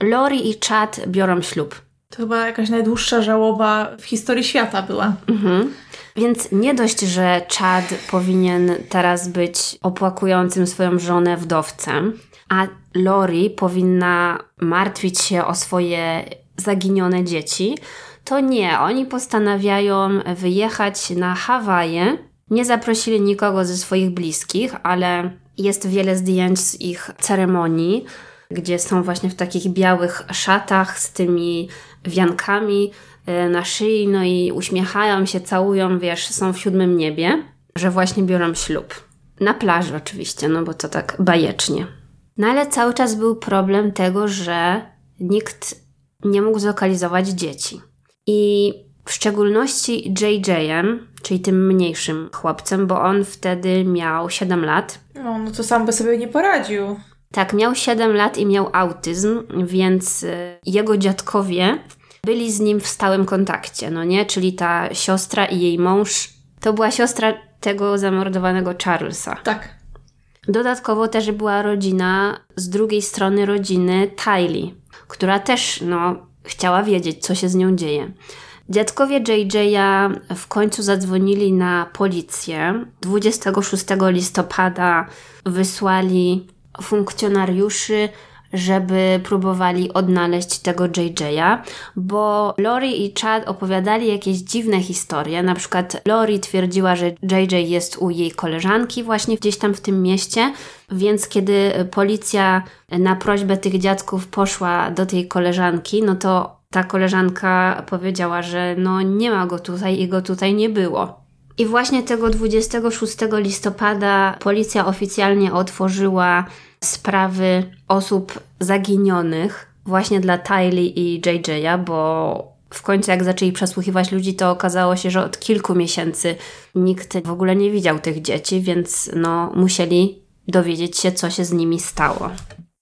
Lori i Chad biorą ślub. To chyba jakaś najdłuższa żałoba w historii świata była. Mhm. Więc nie dość, że Chad powinien teraz być opłakującym swoją żonę wdowcem, a Lori powinna martwić się o swoje zaginione dzieci, to nie, oni postanawiają wyjechać na Hawaje. Nie zaprosili nikogo ze swoich bliskich, ale jest wiele zdjęć z ich ceremonii, gdzie są właśnie w takich białych szatach z tymi wiankami e, na szyi, no i uśmiechają się, całują, wiesz, są w siódmym niebie, że właśnie biorą ślub. Na plaży oczywiście, no bo to tak bajecznie. No ale cały czas był problem tego, że nikt nie mógł zlokalizować dzieci. I w szczególności JJ-em, czyli tym mniejszym chłopcem, bo on wtedy miał 7 lat. No, no to sam by sobie nie poradził. Tak, miał 7 lat i miał autyzm, więc y, jego dziadkowie byli z nim w stałym kontakcie, no nie? Czyli ta siostra i jej mąż to była siostra tego zamordowanego Charlesa. Tak. Dodatkowo też była rodzina z drugiej strony rodziny Tylee, która też no, chciała wiedzieć, co się z nią dzieje. Dziadkowie JJ'a w końcu zadzwonili na policję. 26 listopada wysłali funkcjonariuszy, żeby próbowali odnaleźć tego JJ'a, bo Lori i Chad opowiadali jakieś dziwne historie. Na przykład Lori twierdziła, że JJ jest u jej koleżanki właśnie gdzieś tam w tym mieście, więc kiedy policja na prośbę tych dziadków poszła do tej koleżanki, no to ta koleżanka powiedziała, że no nie ma go tutaj i go tutaj nie było. I właśnie tego 26 listopada policja oficjalnie otworzyła sprawy osób zaginionych właśnie dla Tylee i JJ'a, bo w końcu jak zaczęli przesłuchiwać ludzi, to okazało się, że od kilku miesięcy nikt w ogóle nie widział tych dzieci, więc no musieli dowiedzieć się, co się z nimi stało.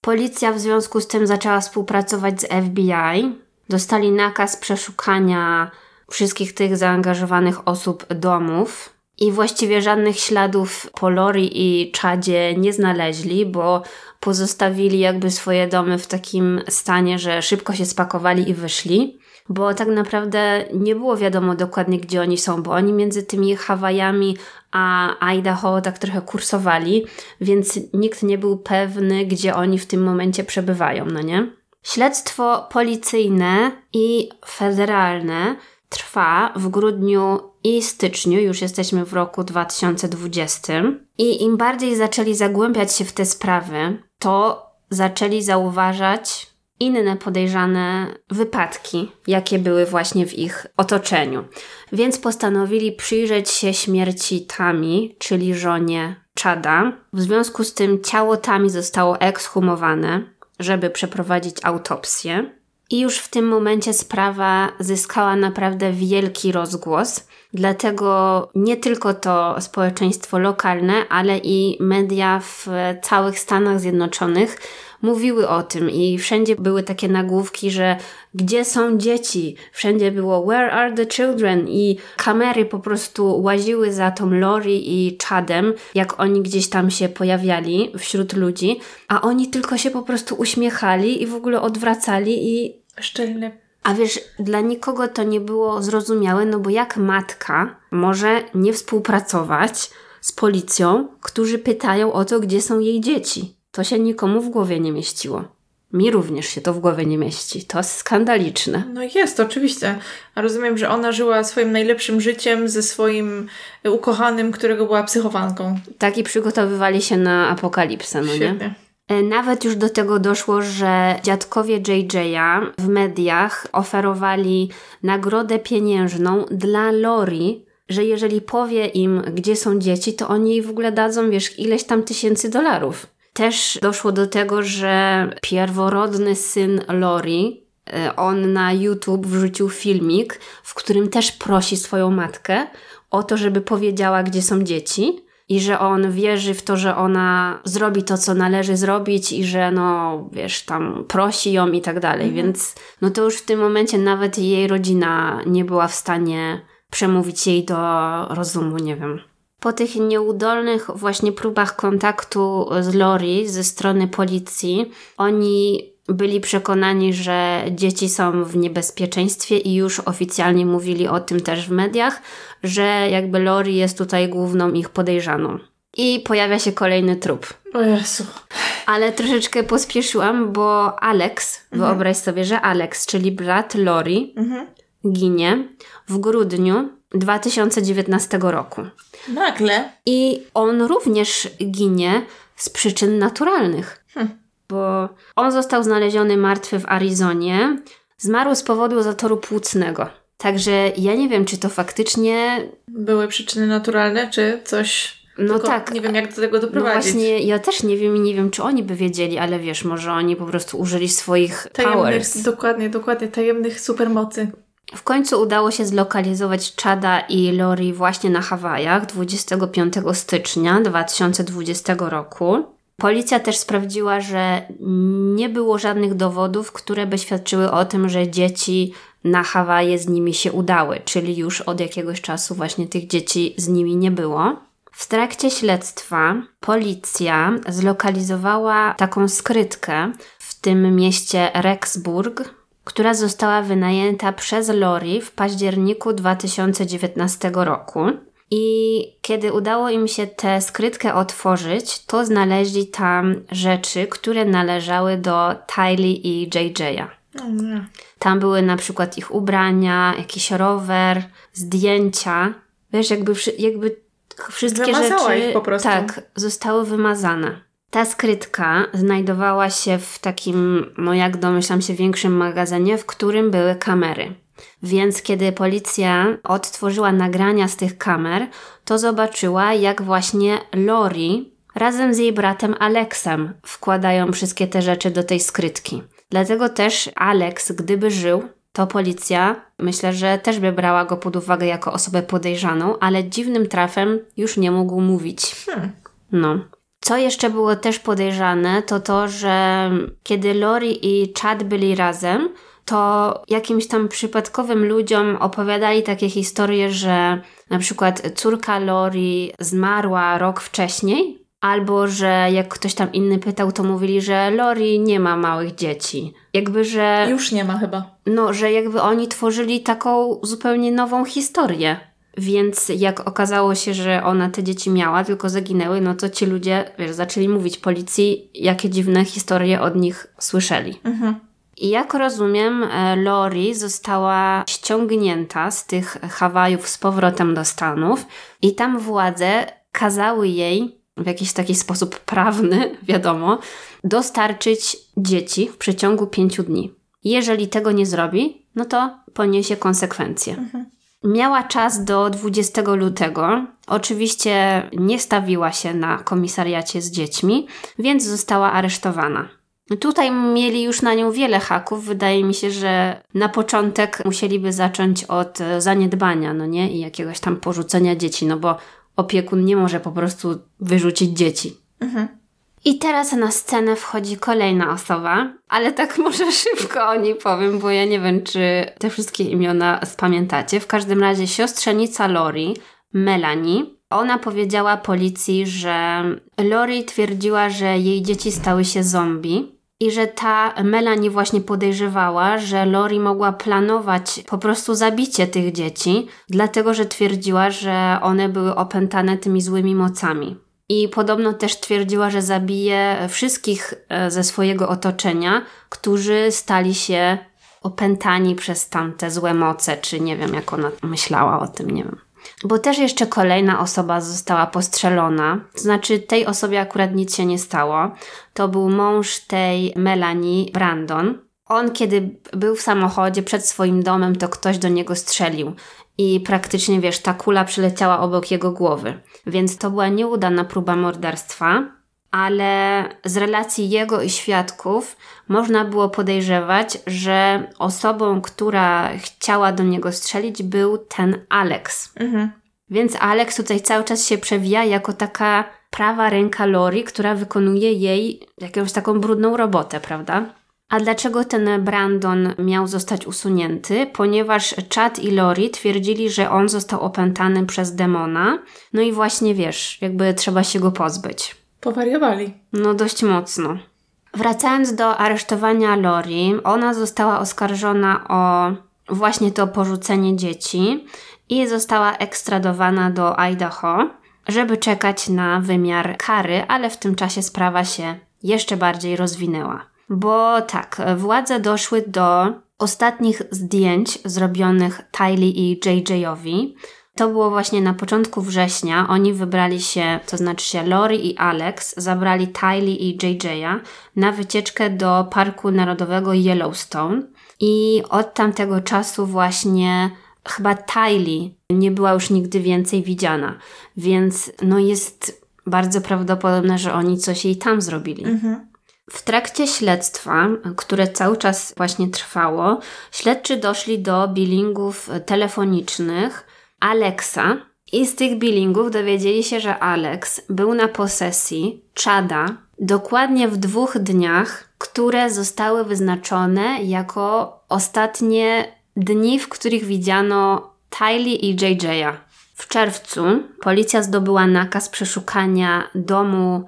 Policja w związku z tym zaczęła współpracować z FBI. Dostali nakaz przeszukania wszystkich tych zaangażowanych osób domów i właściwie żadnych śladów po Lori i Czadzie nie znaleźli, bo pozostawili jakby swoje domy w takim stanie, że szybko się spakowali i wyszli. Bo tak naprawdę nie było wiadomo dokładnie, gdzie oni są, bo oni między tymi Hawajami a Idaho tak trochę kursowali, więc nikt nie był pewny, gdzie oni w tym momencie przebywają, no nie? Śledztwo policyjne i federalne trwa w grudniu i styczniu, już jesteśmy w roku 2020. I im bardziej zaczęli zagłębiać się w te sprawy, to zaczęli zauważać inne podejrzane wypadki, jakie były właśnie w ich otoczeniu. Więc postanowili przyjrzeć się śmierci Tami, czyli żonie Chada. W związku z tym ciało Tami zostało ekshumowane, żeby przeprowadzić autopsję. I już w tym momencie sprawa zyskała naprawdę wielki rozgłos, Dlatego nie tylko to społeczeństwo lokalne, ale i media w całych Stanach Zjednoczonych mówiły o tym i wszędzie były takie nagłówki, że gdzie są dzieci? Wszędzie było where are the children? I kamery po prostu łaziły za tą Lori i Chadem, jak oni gdzieś tam się pojawiali wśród ludzi, a oni tylko się po prostu uśmiechali i w ogóle odwracali i... Szczelne a wiesz, dla nikogo to nie było zrozumiałe, no bo jak matka może nie współpracować z policją, którzy pytają o to, gdzie są jej dzieci? To się nikomu w głowie nie mieściło. Mi również się to w głowie nie mieści. To skandaliczne. No jest, oczywiście. A rozumiem, że ona żyła swoim najlepszym życiem ze swoim ukochanym, którego była psychowanką. Tak i przygotowywali się na apokalipsę, no Świetnie. nie? E, nawet już do tego doszło, że dziadkowie JJ'a w mediach oferowali nagrodę pieniężną dla Lori, że jeżeli powie im, gdzie są dzieci, to oni jej w ogóle dadzą, wiesz, ileś tam tysięcy dolarów. Też doszło do tego, że pierworodny syn Lori, e, on na YouTube wrzucił filmik, w którym też prosi swoją matkę o to, żeby powiedziała, gdzie są dzieci i że on wierzy w to, że ona zrobi to, co należy zrobić i że no, wiesz, tam prosi ją i tak dalej. Mhm. Więc no to już w tym momencie nawet jej rodzina nie była w stanie przemówić jej do rozumu, nie wiem. Po tych nieudolnych właśnie próbach kontaktu z Lori ze strony policji, oni byli przekonani, że dzieci są w niebezpieczeństwie i już oficjalnie mówili o tym też w mediach, że jakby Lori jest tutaj główną ich podejrzaną. I pojawia się kolejny trup. O Jezu. Ale troszeczkę pospieszyłam, bo Alex, mhm. wyobraź sobie, że Alex, czyli brat Lori, mhm. ginie w grudniu 2019 roku. Nagle. I on również ginie z przyczyn naturalnych. Bo on został znaleziony martwy w Arizonie. Zmarł z powodu zatoru płucnego. Także ja nie wiem, czy to faktycznie. Były przyczyny naturalne, czy coś. No Tylko tak. Nie wiem, jak do tego no doprowadzić. No właśnie, ja też nie wiem i nie wiem, czy oni by wiedzieli, ale wiesz, może oni po prostu użyli swoich tajemnych, powers. Dokładnie, dokładnie, tajemnych supermocy. W końcu udało się zlokalizować Chada i Lori właśnie na Hawajach 25 stycznia 2020 roku. Policja też sprawdziła, że nie było żadnych dowodów, które by świadczyły o tym, że dzieci na Hawaje z nimi się udały, czyli już od jakiegoś czasu właśnie tych dzieci z nimi nie było. W trakcie śledztwa policja zlokalizowała taką skrytkę w tym mieście Rexburg, która została wynajęta przez Lori w październiku 2019 roku. I kiedy udało im się tę skrytkę otworzyć, to znaleźli tam rzeczy, które należały do Tylee i JJ'a. Tam były na przykład ich ubrania, jakiś rower, zdjęcia. Wiesz, jakby, jakby wszystkie Wymazała rzeczy ich po prostu. tak zostały wymazane. Ta skrytka znajdowała się w takim, no jak domyślam się, większym magazynie, w którym były kamery. Więc kiedy policja odtworzyła nagrania z tych kamer, to zobaczyła, jak właśnie Lori razem z jej bratem Alexem wkładają wszystkie te rzeczy do tej skrytki. Dlatego też Alex, gdyby żył, to policja myślę, że też by brała go pod uwagę jako osobę podejrzaną, ale dziwnym trafem już nie mógł mówić. Hmm. No. Co jeszcze było też podejrzane, to to, że kiedy Lori i Chad byli razem, to jakimś tam przypadkowym ludziom opowiadali takie historie, że na przykład córka Lori zmarła rok wcześniej, albo że jak ktoś tam inny pytał, to mówili, że Lori nie ma małych dzieci. Jakby, że. Już nie ma chyba. No, że jakby oni tworzyli taką zupełnie nową historię. Więc jak okazało się, że ona te dzieci miała, tylko zaginęły, no to ci ludzie, wiesz, zaczęli mówić policji, jakie dziwne historie od nich słyszeli. Mhm. I jak rozumiem, e, Lori została ściągnięta z tych Hawajów z powrotem do Stanów i tam władze kazały jej w jakiś taki sposób prawny, wiadomo, dostarczyć dzieci w przeciągu pięciu dni. Jeżeli tego nie zrobi, no to poniesie konsekwencje. Mhm. Miała czas do 20 lutego. Oczywiście nie stawiła się na komisariacie z dziećmi, więc została aresztowana. Tutaj mieli już na nią wiele haków. Wydaje mi się, że na początek musieliby zacząć od e, zaniedbania, no nie? I jakiegoś tam porzucenia dzieci, no bo opiekun nie może po prostu wyrzucić dzieci. Mhm. I teraz na scenę wchodzi kolejna osoba, ale tak może szybko o niej powiem, bo ja nie wiem, czy te wszystkie imiona spamiętacie. W każdym razie siostrzenica Lori, Melanie, ona powiedziała policji, że Lori twierdziła, że jej dzieci stały się zombie i że ta Melanie właśnie podejrzewała, że Lori mogła planować po prostu zabicie tych dzieci, dlatego że twierdziła, że one były opętane tymi złymi mocami. I podobno też twierdziła, że zabije wszystkich e, ze swojego otoczenia, którzy stali się opętani przez tamte złe moce, czy nie wiem, jak ona myślała o tym, nie wiem. Bo też jeszcze kolejna osoba została postrzelona. To znaczy, tej osobie akurat nic się nie stało. To był mąż tej Melanie Brandon. On, kiedy był w samochodzie przed swoim domem, to ktoś do niego strzelił. I praktycznie, wiesz, ta kula przyleciała obok jego głowy. Więc to była nieudana próba morderstwa, ale z relacji jego i świadków można było podejrzewać, że osobą, która chciała do niego strzelić, był ten Alex. Mhm. Więc Alex tutaj cały czas się przewija jako taka prawa ręka Lori, która wykonuje jej jakąś taką brudną robotę, prawda? A dlaczego ten Brandon miał zostać usunięty? Ponieważ Chad i Lori twierdzili, że on został opętany przez demona. No i właśnie wiesz, jakby trzeba się go pozbyć. Powariowali. No dość mocno. Wracając do aresztowania Lori, ona została oskarżona o właśnie to porzucenie dzieci i została ekstradowana do Idaho, żeby czekać na wymiar kary, ale w tym czasie sprawa się jeszcze bardziej rozwinęła. Bo tak, władze doszły do ostatnich zdjęć zrobionych Tylee i JJowi. To było właśnie na początku września. Oni wybrali się, to znaczy się Lori i Alex, zabrali Tylee i JJ'a na wycieczkę do Parku Narodowego Yellowstone. I od tamtego czasu właśnie chyba Tylee nie była już nigdy więcej widziana. Więc no jest bardzo prawdopodobne, że oni coś jej tam zrobili. Mhm. W trakcie śledztwa, które cały czas właśnie trwało, śledczy doszli do billingów telefonicznych Alexa i z tych billingów dowiedzieli się, że Alex był na posesji Chada dokładnie w dwóch dniach, które zostały wyznaczone jako ostatnie dni, w których widziano Tylee i JJ'a. W czerwcu policja zdobyła nakaz przeszukania domu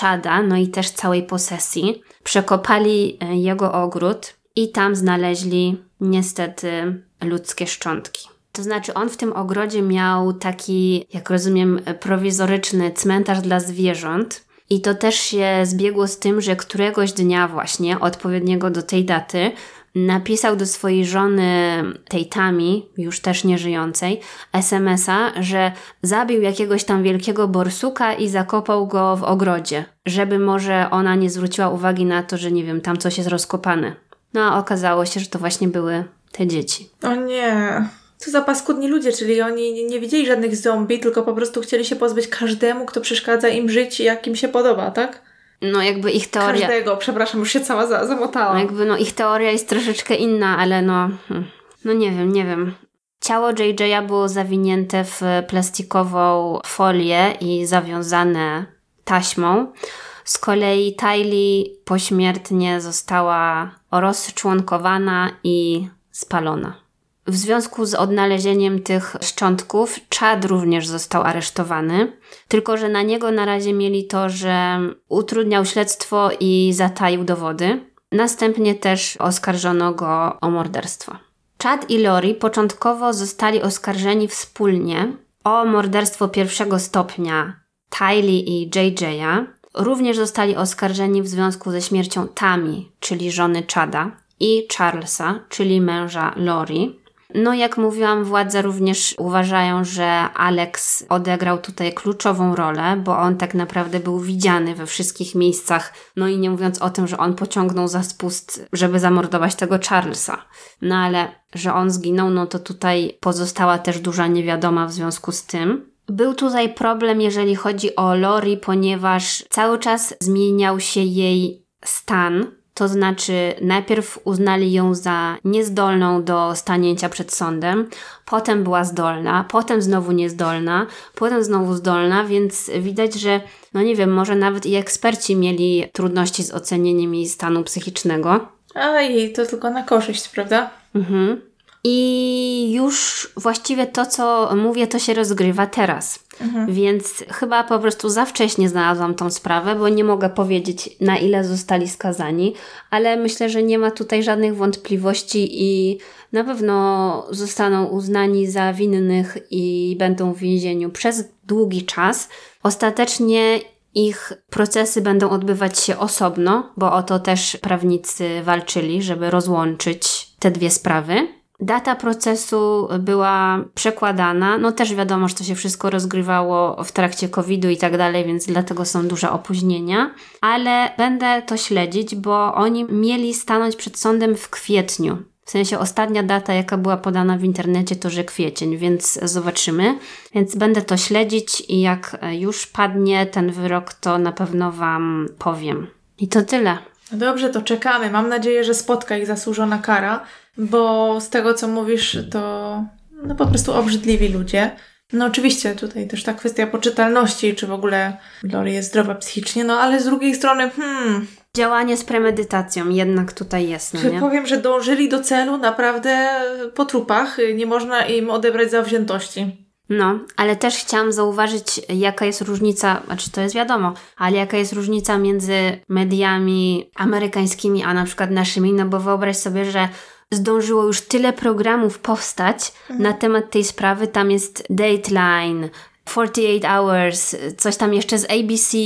Chada, no i też całej posesji. Przekopali e, jego ogród i tam znaleźli niestety ludzkie szczątki. To znaczy, on w tym ogrodzie miał taki, jak rozumiem, prowizoryczny cmentarz dla zwierząt. I to też się zbiegło z tym, że któregoś dnia właśnie, odpowiedniego do tej daty, napisał do swojej żony, tej Tami, już też nieżyjącej, SMS-a, że zabił jakiegoś tam wielkiego borsuka i zakopał go w ogrodzie, żeby może ona nie zwróciła uwagi na to, że nie wiem, tam coś jest rozkopane. No a okazało się, że to właśnie były te dzieci. O nie. Co za paskudni ludzie, czyli oni nie widzieli żadnych zombie, tylko po prostu chcieli się pozbyć każdemu, kto przeszkadza im żyć, jak im się podoba, tak? No jakby ich teoria... Każdego, przepraszam, już się cała za zamotałam. No jakby no ich teoria jest troszeczkę inna, ale no... hmm, No nie wiem, nie wiem. Ciało JJ'a było zawinięte w plastikową folię i zawiązane taśmą. Z kolei Tylee pośmiertnie została rozczłonkowana i spalona. W związku z odnalezieniem tych szczątków, Chad również został aresztowany, tylko że na niego na razie mieli to, że utrudniał śledztwo i zataił dowody. Następnie też oskarżono go o morderstwo. Chad i Lori początkowo zostali oskarżeni wspólnie o morderstwo pierwszego stopnia Tylee i JJ'a. Również zostali oskarżeni w związku ze śmiercią Tami, czyli żony Chada, i Charlesa, czyli męża Lori. No, jak mówiłam, władze również uważają, że Alex odegrał tutaj kluczową rolę, bo on tak naprawdę był widziany we wszystkich miejscach. No i nie mówiąc o tym, że on pociągnął za spust, żeby zamordować tego Charlesa. No ale, że on zginął, no to tutaj pozostała też duża niewiadoma w związku z tym. Był tutaj problem, jeżeli chodzi o Lori, ponieważ cały czas zmieniał się jej stan To znaczy, najpierw uznali ją za niezdolną do stanięcia przed sądem, potem była zdolna, potem znowu niezdolna, potem znowu zdolna, więc widać, że, no nie wiem, może nawet i eksperci mieli trudności z ocenieniem jej stanu psychicznego. A jej to tylko na korzyść, prawda? Mhm. I już właściwie to, co mówię, to się rozgrywa teraz. Mhm. Więc chyba po prostu za wcześnie znalazłam tą sprawę, bo nie mogę powiedzieć, na ile zostali skazani, ale myślę, że nie ma tutaj żadnych wątpliwości i na pewno zostaną uznani za winnych i będą w więzieniu przez długi czas. Ostatecznie ich procesy będą odbywać się osobno, bo o to też prawnicy walczyli, żeby rozłączyć te dwie sprawy. Data procesu była przekładana, no też wiadomo, że to się wszystko rozgrywało w trakcie COVID-u i tak dalej, więc dlatego są duże opóźnienia, ale będę to śledzić, bo oni mieli stanąć przed sądem w kwietniu. W sensie ostatnia data, jaka była podana w internecie, to że kwiecień, więc zobaczymy. Więc będę to śledzić i jak już padnie ten wyrok, to na pewno Wam powiem. I to tyle. Dobrze, to czekamy. Mam nadzieję, że spotka ich zasłużona kara bo z tego, co mówisz, to no po prostu obrzydliwi ludzie. No oczywiście tutaj też ta kwestia poczytalności, czy w ogóle Lori jest zdrowa psychicznie, no ale z drugiej strony, hmm... Działanie z premedytacją jednak tutaj jest, no nie? Powiem, że dążyli do celu naprawdę po trupach. Nie można im odebrać zawziętości. No, ale też chciałam zauważyć, jaka jest różnica, znaczy to jest wiadomo, ale jaka jest różnica między mediami amerykańskimi, a na przykład naszymi, no bo wyobraź sobie, że zdążyło już tyle programów powstać mhm. na temat tej sprawy. Tam jest Dateline, 48 Hours, coś tam jeszcze z ABC,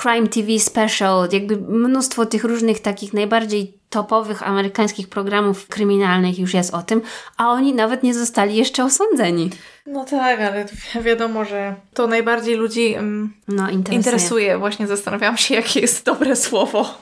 Crime TV Special, jakby mnóstwo tych różnych takich najbardziej topowych amerykańskich programów kryminalnych już jest o tym, a oni nawet nie zostali jeszcze osądzeni. No tak, ale wiadomo, że to najbardziej ludzi um, no, interesuje. interesuje. Właśnie zastanawiałam się, jakie jest dobre słowo.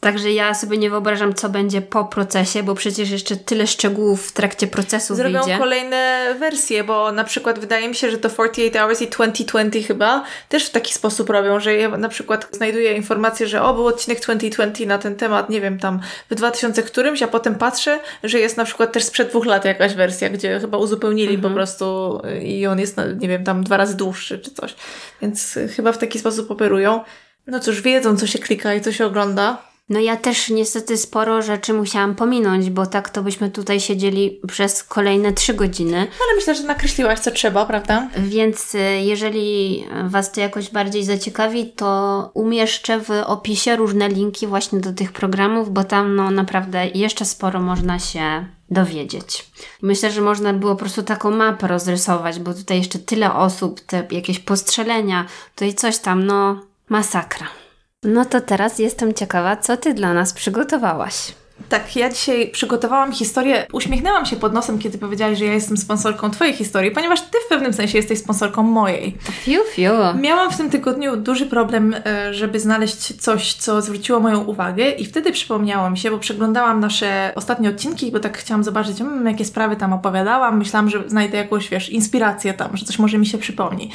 Także ja sobie nie wyobrażam, co będzie po procesie, bo przecież jeszcze tyle szczegółów w trakcie procesu Zrobią wyjdzie. kolejne wersje, bo na przykład wydaje mi się, że to 48 Hours i 2020 chyba też w taki sposób robią, że ja na przykład znajduję informację, że o, był odcinek 2020 na ten temat, nie wiem, tam w 2000 którymś, a potem patrzę, że jest na przykład też sprzed dwóch lat jakaś wersja, gdzie chyba uzupełnili mhm. po prostu i on jest, nie wiem, tam dwa razy dłuższy czy coś. Więc chyba w taki sposób operują. No cóż, wiedzą, co się klika i co się ogląda. No ja też niestety sporo rzeczy musiałam pominąć, bo tak to byśmy tutaj siedzieli przez kolejne trzy godziny. Ale myślę, że nakreśliłaś co trzeba, prawda? Więc y, jeżeli Was to jakoś bardziej zaciekawi, to umieszczę w opisie różne linki właśnie do tych programów, bo tam no naprawdę jeszcze sporo można się dowiedzieć. Myślę, że można było po prostu taką mapę rozrysować, bo tutaj jeszcze tyle osób, te jakieś postrzelenia, to i coś tam, no masakra. No to teraz jestem ciekawa, co ty dla nas przygotowałaś. Tak, ja dzisiaj przygotowałam historię. Uśmiechnęłam się pod nosem, kiedy powiedziałaś, że ja jestem sponsorką Twojej historii, ponieważ Ty w pewnym sensie jesteś sponsorką mojej. Fiu, fiu. Miałam w tym tygodniu duży problem, e, żeby znaleźć coś, co zwróciło moją uwagę, i wtedy przypomniało mi się, bo przeglądałam nasze ostatnie odcinki, bo tak chciałam zobaczyć, hmm, jakie sprawy tam opowiadałam. Myślałam, że znajdę jakąś, wiesz, inspirację tam, że coś może mi się przypomni.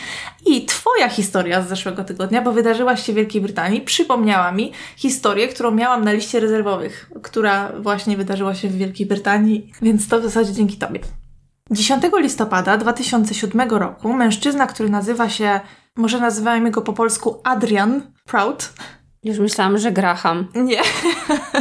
I Twoja historia z zeszłego tygodnia, bo wydarzyła się w Wielkiej Brytanii, przypomniała mi historię, którą miałam na liście rezerwowych, która właśnie wydarzyła się w Wielkiej Brytanii, więc to w zasadzie dzięki Tobie. 10 listopada 2007 roku mężczyzna, który nazywa się, może nazywajmy go po polsku Adrian Proud. Już myślałam, że Graham. Nie.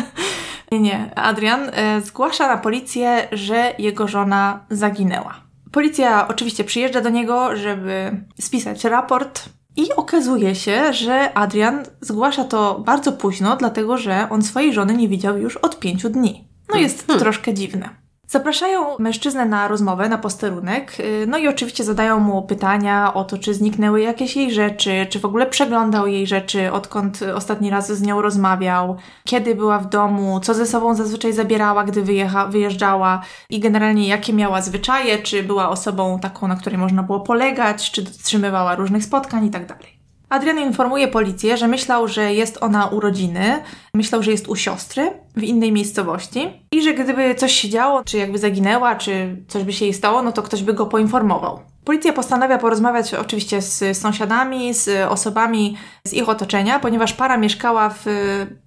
nie, nie. Adrian e, zgłasza na policję, że jego żona zaginęła. Policja oczywiście przyjeżdża do niego, żeby spisać raport i okazuje się, że Adrian zgłasza to bardzo późno, dlatego że on swojej żony nie widział już od pięciu dni. No jest to hmm. troszkę dziwne. Zapraszają mężczyznę na rozmowę, na posterunek, y, no i oczywiście zadają mu pytania o to, czy zniknęły jakieś jej rzeczy, czy w ogóle przeglądał jej rzeczy, odkąd ostatni raz z nią rozmawiał, kiedy była w domu, co ze sobą zazwyczaj zabierała, gdy wyjecha, wyjeżdżała i generalnie jakie miała zwyczaje, czy była osobą taką, na której można było polegać, czy dotrzymywała różnych spotkań i tak dalej. Adrian informuje policję, że myślał, że jest ona u rodziny, myślał, że jest u siostry w innej miejscowości i że gdyby coś się działo, czy jakby zaginęła, czy coś by się jej stało, no to ktoś by go poinformował. Policja postanawia porozmawiać oczywiście z sąsiadami, z osobami z ich otoczenia, ponieważ para mieszkała w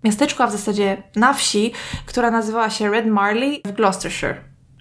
miasteczku, a w zasadzie na wsi, która nazywała się Red Marley w Gloucestershire.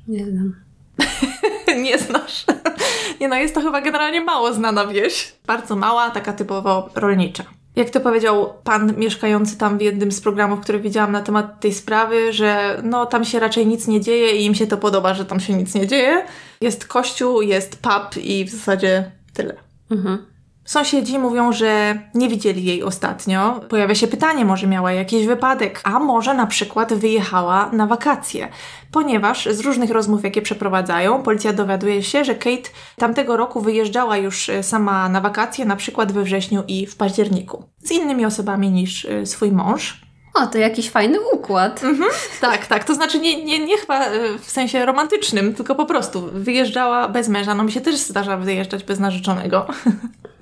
Nie znam. Nie znasz. Nie no, jest to chyba generalnie mało znana wieś. Bardzo mała, taka typowo rolnicza. Jak to powiedział pan mieszkający tam w jednym z programów, które widziałam na temat tej sprawy, że no tam się raczej nic nie dzieje i im się to podoba, że tam się nic nie dzieje. Jest kościół, jest pub i w zasadzie tyle. Mhm. Sąsiedzi mówią, że nie widzieli jej ostatnio. Pojawia się pytanie, może miała jakiś wypadek, a może na przykład wyjechała na wakacje. Ponieważ z różnych rozmów, jakie przeprowadzają, policja dowiaduje się, że Kate tamtego roku wyjeżdżała już e, sama na wakacje, na przykład we wrześniu i w październiku. Z innymi osobami niż e, swój mąż. O, to jakiś fajny układ. Mhm. Tak, tak. To znaczy nie, nie, nie chyba e, w sensie romantycznym, tylko po prostu wyjeżdżała bez męża. No mi się też zdarza wyjeżdżać bez narzeczonego.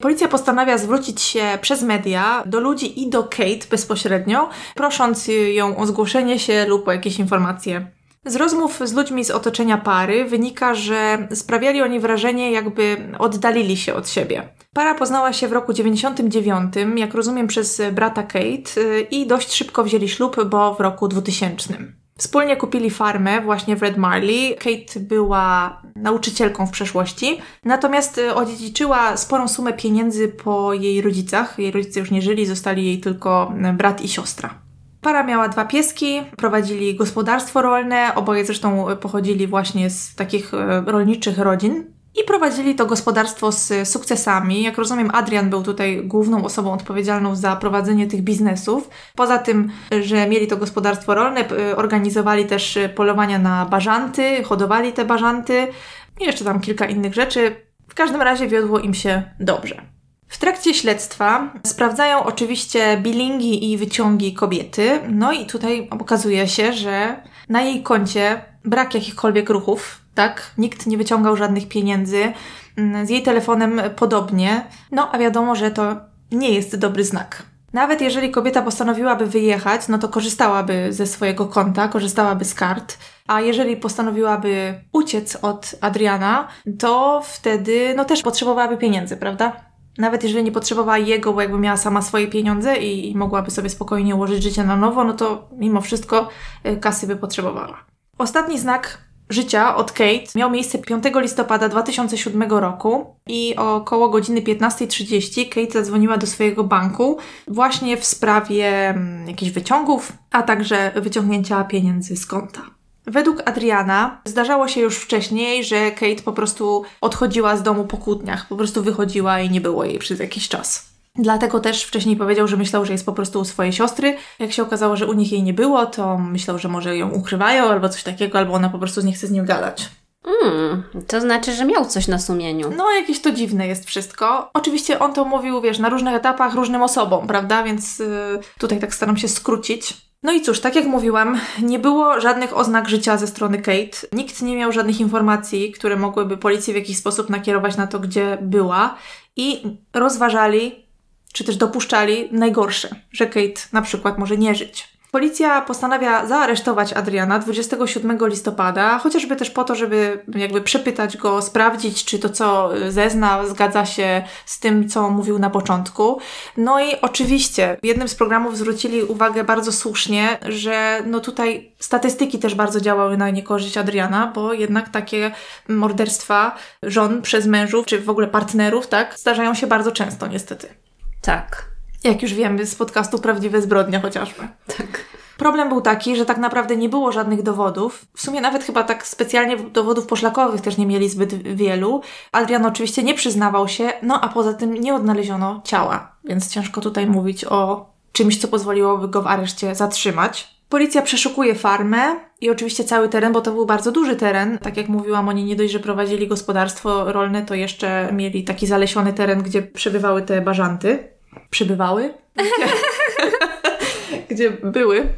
Policja postanawia zwrócić się przez media do ludzi i do Kate bezpośrednio, prosząc ją o zgłoszenie się lub o jakieś informacje. Z rozmów z ludźmi z otoczenia pary wynika, że sprawiali oni wrażenie, jakby oddalili się od siebie. Para poznała się w roku 99, jak rozumiem, przez brata Kate y, i dość szybko wzięli ślub, bo w roku 2000. Wspólnie kupili farmę właśnie w Red Marley. Kate była nauczycielką w przeszłości, natomiast y, odziedziczyła sporą sumę pieniędzy po jej rodzicach. Jej rodzice już nie żyli, zostali jej tylko y, brat i siostra. Para miała dwa pieski, prowadzili gospodarstwo rolne, oboje zresztą pochodzili właśnie z takich y, rolniczych rodzin. I prowadzili to gospodarstwo z sukcesami. Jak rozumiem, Adrian był tutaj główną osobą odpowiedzialną za prowadzenie tych biznesów. Poza tym, że mieli to gospodarstwo rolne, organizowali też polowania na bażanty, hodowali te bażanty i jeszcze tam kilka innych rzeczy. W każdym razie wiodło im się dobrze. W trakcie śledztwa sprawdzają oczywiście bilingi i wyciągi kobiety. No i tutaj okazuje się, że na jej koncie brak jakichkolwiek ruchów tak? Nikt nie wyciągał żadnych pieniędzy. Mm, z jej telefonem podobnie. No, a wiadomo, że to nie jest dobry znak. Nawet jeżeli kobieta postanowiłaby wyjechać, no to korzystałaby ze swojego konta, korzystałaby z kart, a jeżeli postanowiłaby uciec od Adriana, to wtedy no też potrzebowałaby pieniędzy, prawda? Nawet jeżeli nie potrzebowała jego, bo jakby miała sama swoje pieniądze i, mogłaby sobie spokojnie ułożyć życie na nowo, no to mimo wszystko y, kasy by potrzebowała. Ostatni znak życia od Kate miał miejsce 5 listopada 2007 roku i około godziny 15.30 Kate zadzwoniła do swojego banku właśnie w sprawie mm, jakichś wyciągów, a także wyciągnięcia pieniędzy z konta. Według Adriana zdarzało się już wcześniej, że Kate po prostu odchodziła z domu po kłótniach, po prostu wychodziła i nie było jej przez jakiś czas. Dlatego też wcześniej powiedział, że myślał, że jest po prostu u swojej siostry. Jak się okazało, że u nich jej nie było, to myślał, że może ją ukrywają albo coś takiego, albo ona po prostu nie chce z nim gadać. Mm, to znaczy, że miał coś na sumieniu. No, jakieś to dziwne jest wszystko. Oczywiście on to mówił, wiesz, na różnych etapach różnym osobom, prawda? Więc yy, tutaj tak staram się skrócić. No i cóż, tak jak mówiłam, nie było żadnych oznak życia ze strony Kate. Nikt nie miał żadnych informacji, które mogłyby policji w jakiś sposób nakierować na to, gdzie była. I rozważali, czy też dopuszczali najgorsze, że Kate na przykład może nie żyć. Policja postanawia zaaresztować Adriana 27 listopada, chociażby też po to, żeby jakby przepytać go, sprawdzić, czy to, co zezna, zgadza się z tym, co mówił na początku. No i oczywiście w jednym z programów zwrócili uwagę bardzo słusznie, że no tutaj statystyki też bardzo działały na niekorzyść Adriana, bo jednak takie morderstwa żon przez mężów, czy w ogóle partnerów, tak, zdarzają się bardzo często niestety. Tak. Jak już wiemy z podcastu Prawdziwe Zbrodnie chociażby. Tak. Problem był taki, że tak naprawdę nie było żadnych dowodów. W sumie nawet chyba tak specjalnie dowodów poszlakowych też nie mieli zbyt wielu. Adrian oczywiście nie przyznawał się, no a poza tym nie odnaleziono ciała, więc ciężko tutaj mówić o czymś, co pozwoliłoby go w areszcie zatrzymać. Policja przeszukuje farmę i oczywiście cały teren, bo to był bardzo duży teren. Tak jak mówiłam, oni nie dość, że prowadzili gospodarstwo rolne, to jeszcze mieli taki zalesiony teren, gdzie przebywały te bażanty. Przebywały? Gdzie, gdzie były.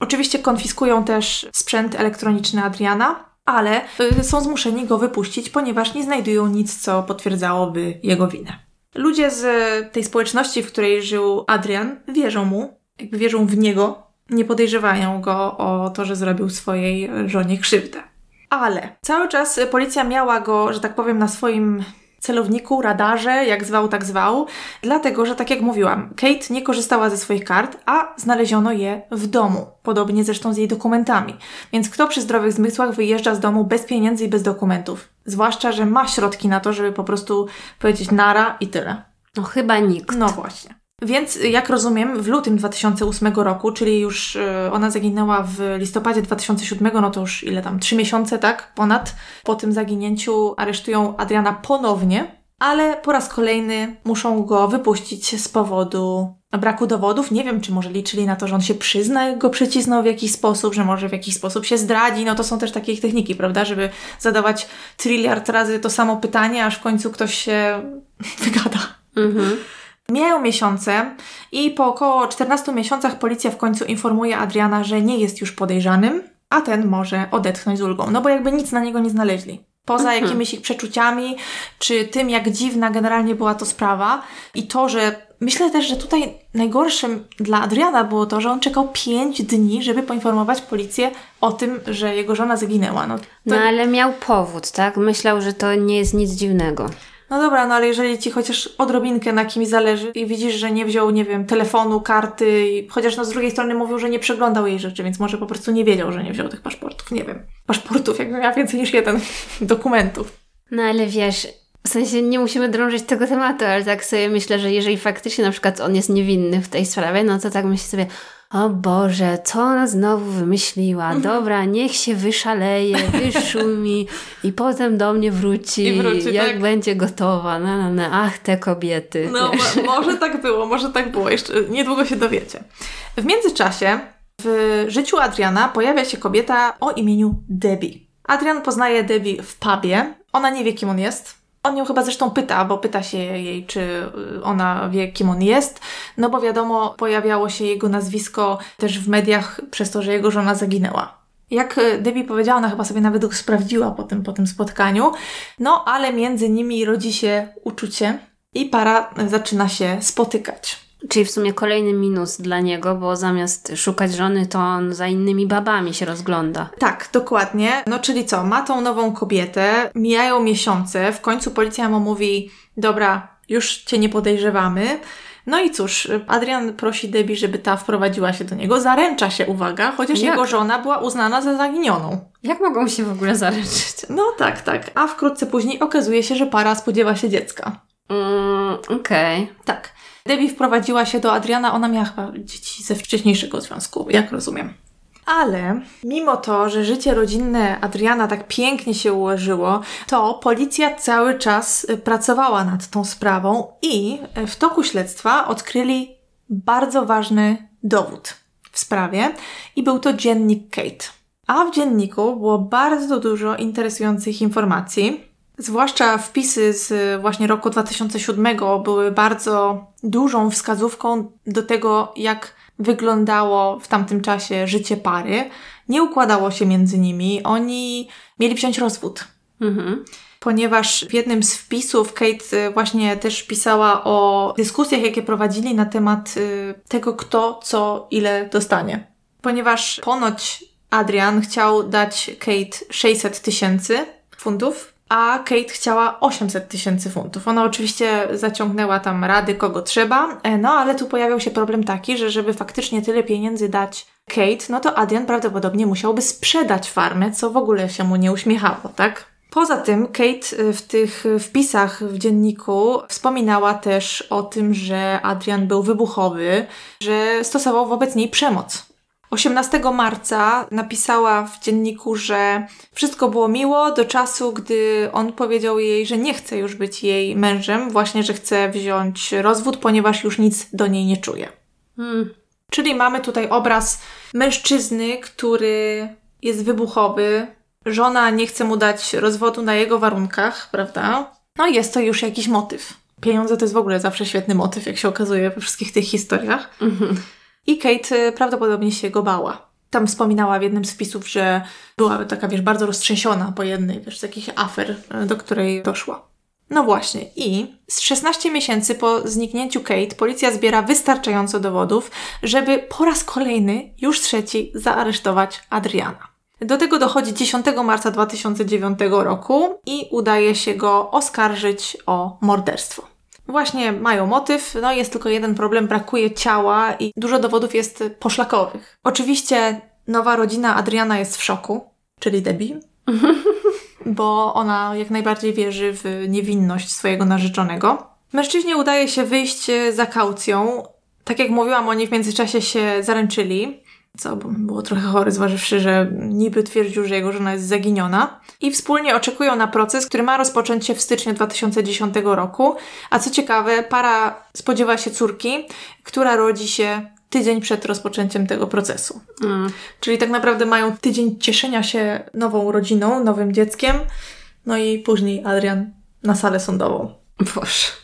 Oczywiście konfiskują też sprzęt elektroniczny Adriana, ale y, są zmuszeni go wypuścić, ponieważ nie znajdują nic, co potwierdzałoby jego winę. Ludzie z tej społeczności, w której żył Adrian, wierzą mu, jakby wierzą w niego, nie podejrzewają go o to, że zrobił swojej żonie krzywdę. Ale cały czas policja miała go, że tak powiem, na swoim celowniku, radarze, jak zwał, tak zwał, dlatego, że tak jak mówiłam, Kate nie korzystała ze swoich kart, a znaleziono je w domu, podobnie zresztą z jej dokumentami. Więc kto przy zdrowych zmysłach wyjeżdża z domu bez pieniędzy i bez dokumentów? Zwłaszcza, że ma środki na to, żeby po prostu powiedzieć nara i tyle. No chyba nikt. No właśnie. Więc jak rozumiem, w lutym 2008 roku, czyli już y, ona zaginęła w listopadzie 2007, no to już ile tam, trzy miesiące, tak? Ponad. Po tym zaginięciu aresztują Adriana ponownie, ale po raz kolejny muszą go wypuścić z powodu braku dowodów. Nie wiem, czy może liczyli na to, że on się przyzna, go przycisnął w jakiś sposób, że może w jakiś sposób się zdradzi. No to są też takie ich techniki, prawda? Żeby zadawać triliard razy to samo pytanie, aż w końcu ktoś się wygada. Mhm. Mijają miesiące i po około 14 miesiącach policja w końcu informuje Adriana, że nie jest już podejrzanym, a ten może odetchnąć z ulgą. No bo jakby nic na niego nie znaleźli. Poza mhm. jakimiś ich przeczuciami, czy tym, jak dziwna generalnie była to sprawa. I to, że myślę też, że tutaj najgorszym dla Adriana było to, że on czekał 5 dni, żeby poinformować policję o tym, że jego żona zaginęła. No, to... no ale miał powód, tak? Myślał, że to nie jest nic dziwnego. No dobra, no ale jeżeli ci chociaż odrobinkę na kimś zależy i widzisz, że nie wziął, nie wiem, telefonu, karty, i chociaż no z drugiej strony mówił, że nie przeglądał jej rzeczy, więc może po prostu nie wiedział, że nie wziął tych paszportów, nie wiem. Paszportów, jakbym miała więcej niż jeden dokumentów. No ale wiesz, w sensie nie musimy drążyć tego tematu, ale tak sobie myślę, że jeżeli faktycznie na przykład on jest niewinny w tej sprawie, no to tak myślę sobie, o Boże, co ona znowu wymyśliła? Mhm. Dobra, niech się wyszaleje, wyszumi i potem do mnie wróci, wróci jak tak? będzie gotowa. No, no, no. Ach, te kobiety. No, może tak było, może tak było. Jeszcze niedługo się dowiecie. W międzyczasie w życiu Adriana pojawia się kobieta o imieniu Debbie. Adrian poznaje Debbie w pubie. Ona nie wie, kim on jest. On ją chyba zresztą pyta, bo pyta się jej, czy y, ona wie, kim on jest, no bo wiadomo, pojawiało się jego nazwisko też w mediach przez to, że jego żona zaginęła. Jak y, Debbie powiedziała, ona chyba sobie nawet sprawdziła po tym, po tym spotkaniu, no ale między nimi rodzi się uczucie i para zaczyna się spotykać. Czyli w sumie kolejny minus dla niego, bo zamiast szukać żony, to on za innymi babami się rozgląda. Tak, dokładnie. No czyli co, ma tą nową kobietę, mijają miesiące, w końcu policja mu mówi, dobra, już cię nie podejrzewamy. No i cóż, Adrian prosi Debbie, żeby ta wprowadziła się do niego. Zaręcza się, uwaga, chociaż Jak? jego żona była uznana za zaginioną. Jak mogą się w ogóle zaręczyć? No tak, tak. A wkrótce później okazuje się, że para spodziewa się dziecka. Mm, Okej. Okay. Tak. Debbie wprowadziła się do Adriana, ona miała chyba dzieci ze wcześniejszego związku, jak rozumiem. Ale mimo to, że życie rodzinne Adriana tak pięknie się ułożyło, to policja cały czas y, pracowała nad tą sprawą i y, w toku śledztwa odkryli bardzo ważny dowód w sprawie i był to dziennik Kate. A w dzienniku było bardzo dużo interesujących informacji, Zwłaszcza wpisy z właśnie roku 2007 były bardzo dużą wskazówką do tego, jak wyglądało w tamtym czasie życie pary. Nie układało się między nimi. Oni mieli wziąć rozwód. Mhm. Ponieważ w jednym z wpisów Kate y, właśnie też pisała o dyskusjach, jakie prowadzili na temat y, tego, kto co ile dostanie. Ponieważ ponoć Adrian chciał dać Kate 600 tysięcy funtów a Kate chciała 800 tysięcy funtów. Ona oczywiście zaciągnęła tam rady, kogo trzeba, e, no ale tu pojawiał się problem taki, że żeby faktycznie tyle pieniędzy dać Kate, no to Adrian prawdopodobnie musiałby sprzedać farmę, co w ogóle się mu nie uśmiechało, tak? Poza tym Kate e, w tych wpisach w dzienniku wspominała też o tym, że Adrian był wybuchowy, że stosował wobec niej przemoc. 18 marca napisała w dzienniku, że wszystko było miło do czasu, gdy on powiedział jej, że nie chce już być jej mężem, właśnie, że chce wziąć rozwód, ponieważ już nic do niej nie czuje. Hmm. Czyli mamy tutaj obraz mężczyzny, który jest wybuchowy, żona nie chce mu dać rozwodu na jego warunkach, prawda? No i jest to już jakiś motyw. Pieniądze to jest w ogóle zawsze świetny motyw, jak się okazuje we wszystkich tych historiach. Mhm. I Kate y, prawdopodobnie się go bała. Tam wspominała w jednym z wpisów, że była taka, wiesz, bardzo roztrzęsiona po jednej, wiesz, z jakichś afer, y, do której doszła. No właśnie, i z 16 miesięcy po zniknięciu Kate policja zbiera wystarczająco dowodów, żeby po raz kolejny, już trzeci, zaaresztować Adriana. Do tego dochodzi 10 marca 2009 roku i udaje się go oskarżyć o morderstwo. Właśnie mają motyw, no jest tylko jeden problem, brakuje ciała i dużo dowodów jest poszlakowych. Oczywiście nowa rodzina Adriana jest w szoku, czyli Debbie, bo ona jak najbardziej wierzy w niewinność swojego narzeczonego. Mężczyźnie udaje się wyjść za kaucją. Tak jak mówiłam, oni w międzyczasie się zaręczyli, co było trochę chore, zważywszy, że niby twierdził, że jego żona jest zaginiona. I wspólnie oczekują na proces, który ma rozpocząć się w styczniu 2010 roku. A co ciekawe, para spodziewa się córki, która rodzi się tydzień przed rozpoczęciem tego procesu. Mm. Czyli tak naprawdę mają tydzień cieszenia się nową rodziną, nowym dzieckiem, no i później Adrian na salę sądową. Boże.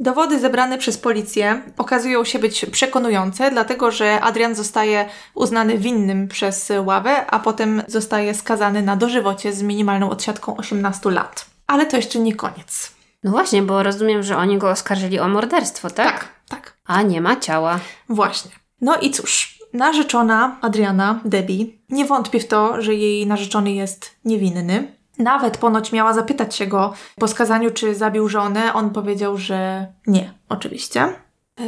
Dowody zebrane przez policję okazują się być przekonujące, dlatego że Adrian zostaje uznany winnym przez ławę, a potem zostaje skazany na dożywocie z minimalną odsiadką 18 lat. Ale to jeszcze nie koniec. No właśnie, bo rozumiem, że oni go oskarżyli o morderstwo, tak? Tak, tak. A nie ma ciała. Właśnie. No i cóż, narzeczona Adriana, Debbie, nie wątpi w to, że jej narzeczony jest niewinny. Nawet ponoć miała zapytać się go po skazaniu, czy zabił żonę. On powiedział, że nie, oczywiście.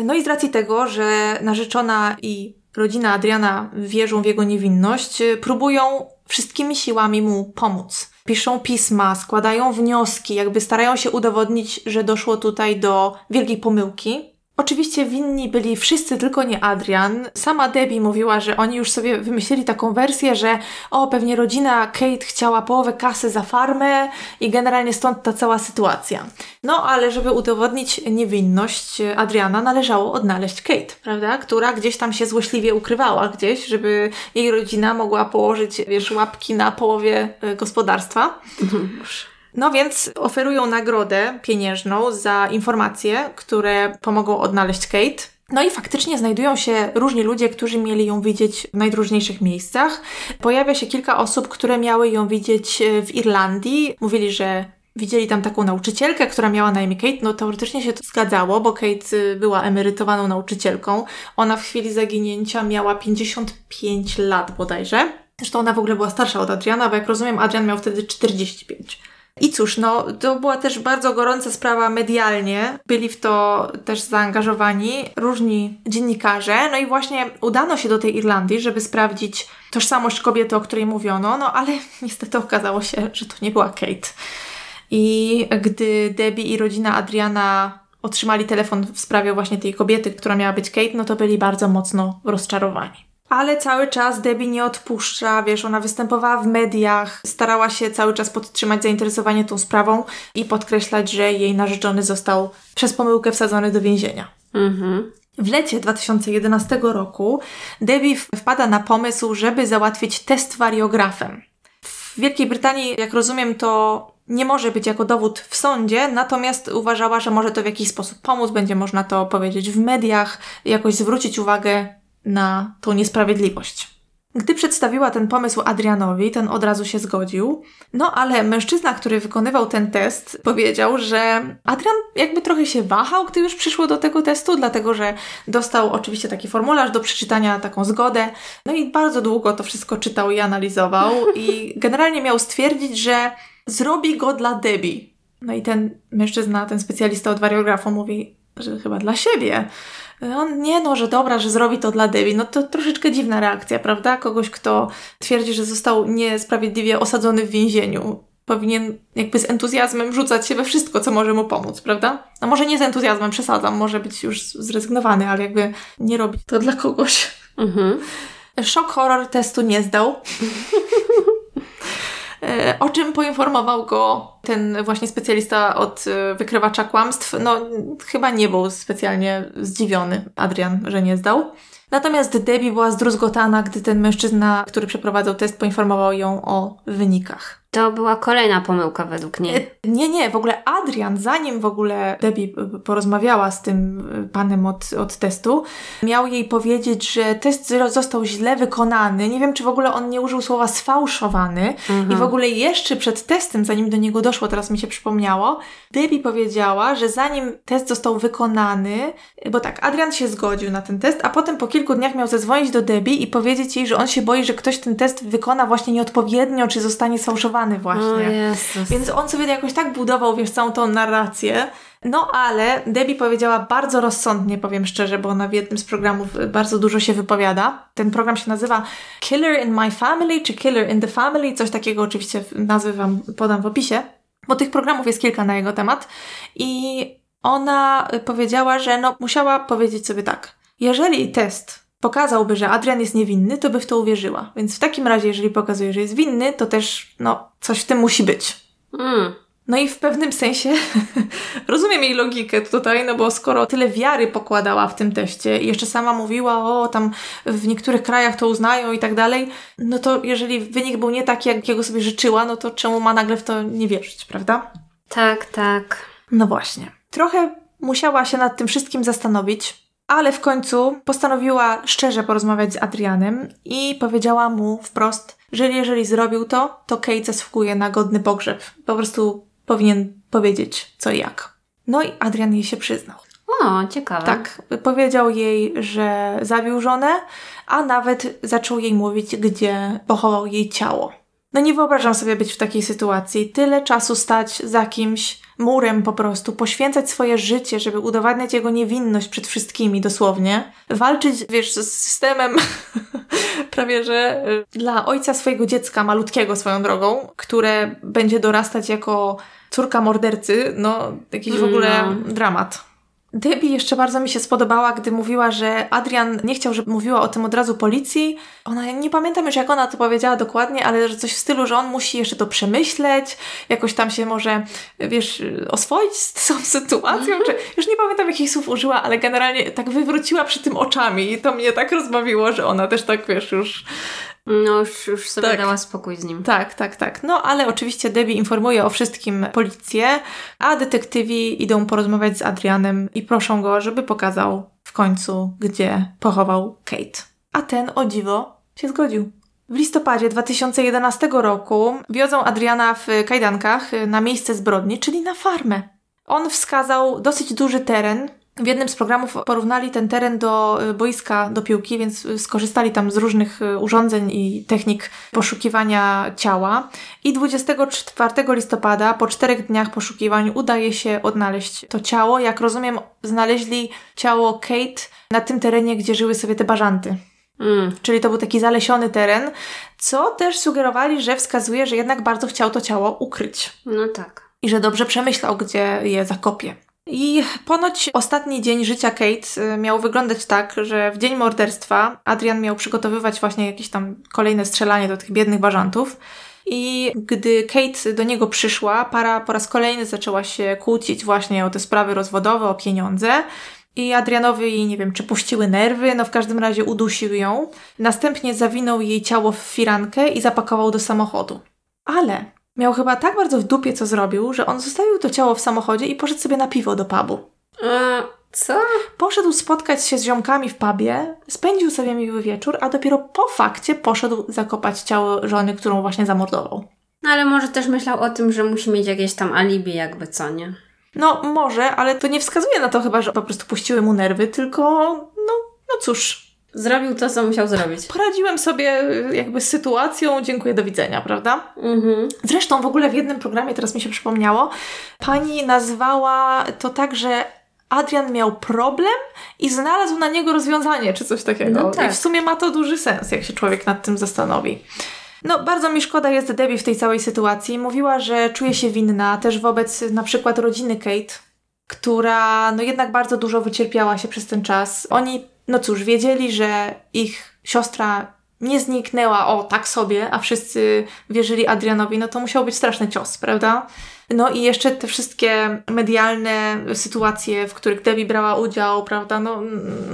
No i z racji tego, że narzeczona i rodzina Adriana wierzą w jego niewinność, próbują wszystkimi siłami mu pomóc. Piszą pisma, składają wnioski, jakby starają się udowodnić, że doszło tutaj do wielkiej pomyłki. Oczywiście winni byli wszyscy, tylko nie Adrian. Sama Debbie mówiła, że oni już sobie wymyślili taką wersję, że o, pewnie rodzina Kate chciała połowę kasy za farmę i generalnie stąd ta cała sytuacja. No, ale żeby udowodnić niewinność Adriana, należało odnaleźć Kate, prawda? Która gdzieś tam się złośliwie ukrywała gdzieś, żeby jej rodzina mogła położyć, wiesz, łapki na połowie e, gospodarstwa. No więc oferują nagrodę pieniężną za informacje, które pomogą odnaleźć Kate. No i faktycznie znajdują się różni ludzie, którzy mieli ją widzieć w najdróżniejszych miejscach. Pojawia się kilka osób, które miały ją widzieć e, w Irlandii. Mówili, że widzieli tam taką nauczycielkę, która miała na imię Kate. No teoretycznie się to zgadzało, bo Kate e, była emerytowaną nauczycielką. Ona w chwili zaginięcia miała 55 lat bodajże. Zresztą ona w ogóle była starsza od Adriana, bo jak rozumiem, Adrian miał wtedy 45. I cóż, no to była też bardzo gorąca sprawa medialnie. Byli w to też zaangażowani różni dziennikarze. No i właśnie udano się do tej Irlandii, żeby sprawdzić tożsamość kobiety, o której mówiono, no ale niestety okazało się, że to nie była Kate. I gdy Debbie i rodzina Adriana otrzymali telefon w sprawie właśnie tej kobiety, która miała być Kate, no to byli bardzo mocno rozczarowani ale cały czas Debbie nie odpuszcza, wiesz, ona występowała w mediach, starała się cały czas podtrzymać zainteresowanie tą sprawą i podkreślać, że jej narzeczony został przez pomyłkę wsadzony do więzienia. Mhm. W lecie 2011 roku Debbie wpada na pomysł, żeby załatwić test wariografem. W Wielkiej Brytanii, jak rozumiem, to nie może być jako dowód w sądzie, natomiast uważała, że może to w jakiś sposób pomóc, będzie można to powiedzieć w mediach, jakoś zwrócić uwagę na tą niesprawiedliwość. Gdy przedstawiła ten pomysł Adrianowi, ten od razu się zgodził. No ale mężczyzna, który wykonywał ten test, powiedział, że Adrian jakby trochę się wahał, gdy już przyszło do tego testu, dlatego że dostał oczywiście taki formularz do przeczytania, taką zgodę. No i bardzo długo to wszystko czytał i analizował i generalnie miał stwierdzić, że zrobi go dla Debbie. No i ten mężczyzna, ten specjalista od wariografu mówi, że chyba dla siebie. On nie no, że dobra, że zrobi to dla Debbie. No to troszeczkę dziwna reakcja, prawda? Kogoś, kto twierdzi, że został niesprawiedliwie osadzony w więzieniu. Powinien jakby z entuzjazmem rzucać się we wszystko, co może mu pomóc, prawda? No może nie z entuzjazmem, przesadzam, może być już zrezygnowany, ale jakby nie robić to dla kogoś. Mhm. Szok horror testu nie zdał. E, o czym poinformował go ten właśnie specjalista od e, wykrywacza kłamstw. No, chyba nie był specjalnie zdziwiony Adrian, że nie zdał. Natomiast Debbie była zdruzgotana, gdy ten mężczyzna, który przeprowadzał test, poinformował ją o wynikach. To była kolejna pomyłka według niej. E, nie, nie, w ogóle Adrian, zanim w ogóle Debbie porozmawiała z tym panem od, od testu, miał jej powiedzieć, że test został źle wykonany. Nie wiem, czy w ogóle on nie użył słowa sfałszowany. Mhm. I w ogóle jeszcze przed testem, zanim do niego doszło, teraz mi się przypomniało, Debbie powiedziała, że zanim test został wykonany, bo tak, Adrian się zgodził na ten test, a potem po kilku dniach miał zadzwonić do Debbie i powiedzieć jej, że on się boi, że ktoś ten test wykona właśnie nieodpowiednio, czy zostanie sfałszowany właśnie. Więc on sobie jakoś tak budował, wiesz, całą tą narrację. No ale Debbie powiedziała bardzo rozsądnie, powiem szczerze, bo ona w jednym z programów bardzo dużo się wypowiada. Ten program się nazywa Killer in My Family, czy Killer in the Family, coś takiego oczywiście nazwy Wam podam w opisie, bo tych programów jest kilka na jego temat. I ona powiedziała, że no musiała powiedzieć sobie tak. Jeżeli test pokazałby, że Adrian jest niewinny, to by w to uwierzyła. Więc w takim razie, jeżeli pokazuje, że jest winny, to też, no, coś w tym musi być. Mm. No i w pewnym sensie rozumiem jej logikę tutaj, no bo skoro tyle wiary pokładała w tym teście i jeszcze sama mówiła, o tam w niektórych krajach to uznają i tak dalej, no to jeżeli wynik był nie taki, jakiego sobie życzyła, no to czemu ma nagle w to nie wierzyć, prawda? Tak, tak. No właśnie. Trochę musiała się nad tym wszystkim zastanowić, ale w końcu postanowiła szczerze porozmawiać z Adrianem i powiedziała mu wprost, że jeżeli zrobił to, to Kate zasługuje na godny pogrzeb. Po prostu powinien powiedzieć co i jak. No i Adrian jej się przyznał. O, ciekawe. Tak, powiedział jej, że zabił żonę, a nawet zaczął jej mówić, gdzie pochował jej ciało. No nie wyobrażam sobie być w takiej sytuacji. Tyle czasu stać za kimś, murem po prostu, poświęcać swoje życie, żeby udowadniać jego niewinność przed wszystkimi dosłownie. Walczyć, wiesz, z systemem prawie, że y, dla ojca swojego dziecka, malutkiego swoją drogą, które będzie dorastać jako córka mordercy, no jakiś w ogóle no. dramat. Debbie jeszcze bardzo mi się spodobała, gdy mówiła, że Adrian nie chciał, żeby mówiła o tym od razu policji. Ona, nie pamiętam już jak ona to powiedziała dokładnie, ale że coś w stylu, że on musi jeszcze to przemyśleć, jakoś tam się może, wiesz, oswoić z tą sytuacją, czy już nie pamiętam jakich słów użyła, ale generalnie tak wywróciła przy tym oczami i to mnie tak rozbawiło, że ona też tak, wiesz, już no już, już sobie tak. dała spokój z nim. Tak, tak, tak. No ale oczywiście Debbie informuje o wszystkim policję, a detektywi idą porozmawiać z Adrianem i proszą go, żeby pokazał w końcu, gdzie pochował Kate. A ten, o dziwo, się zgodził. W listopadzie 2011 roku wiozą Adriana w kajdankach na miejsce zbrodni, czyli na farmę. On wskazał dosyć duży teren, w jednym z programów porównali ten teren do y, boiska do piłki, więc y, skorzystali tam z różnych y, urządzeń i technik poszukiwania ciała. I 24 listopada, po czterech dniach poszukiwań, udaje się odnaleźć to ciało. Jak rozumiem, znaleźli ciało Kate na tym terenie, gdzie żyły sobie te bażanty. Mm. Czyli to był taki zalesiony teren, co też sugerowali, że wskazuje, że jednak bardzo chciał to ciało ukryć. No tak. I że dobrze przemyślał, gdzie je zakopie. I ponoć ostatni dzień życia Kate y, miał wyglądać tak, że w dzień morderstwa Adrian miał przygotowywać właśnie jakieś tam kolejne strzelanie do tych biednych bażantów. I gdy Kate do niego przyszła, para po raz kolejny zaczęła się kłócić właśnie o te sprawy rozwodowe, o pieniądze. I Adrianowi, nie wiem, czy puściły nerwy, no w każdym razie udusił ją. Następnie zawinął jej ciało w firankę i zapakował do samochodu. Ale Miał chyba tak bardzo w dupie, co zrobił, że on zostawił to ciało w samochodzie i poszedł sobie na piwo do pubu. A, co? Poszedł spotkać się z ziomkami w pubie, spędził sobie miły wieczór, a dopiero po fakcie poszedł zakopać ciało żony, którą właśnie zamordował. No ale może też myślał o tym, że musi mieć jakieś tam alibi, jakby co, nie? No, może, ale to nie wskazuje na to chyba, że po prostu puściły mu nerwy, tylko no, no cóż, Zrobił to, co musiał zrobić. Poradziłem sobie y, jakby z sytuacją, dziękuję, do widzenia, prawda? Mhm. Zresztą w ogóle w jednym programie, teraz mi się przypomniało, pani nazwała to tak, że Adrian miał problem i znalazł na niego rozwiązanie, czy coś takiego. No tak. I w sumie ma to duży sens, jak się człowiek nad tym zastanowi. No, bardzo mi szkoda jest Debbie w tej całej sytuacji. Mówiła, że czuje się winna też wobec na przykład rodziny Kate, która no jednak bardzo dużo wycierpiała się przez ten czas. Oni no cóż, wiedzieli, że ich siostra nie zniknęła o tak sobie, a wszyscy wierzyli Adrianowi, no to musiał być straszny cios, prawda? No i jeszcze te wszystkie medialne sytuacje, w których Debbie brała udział, prawda, no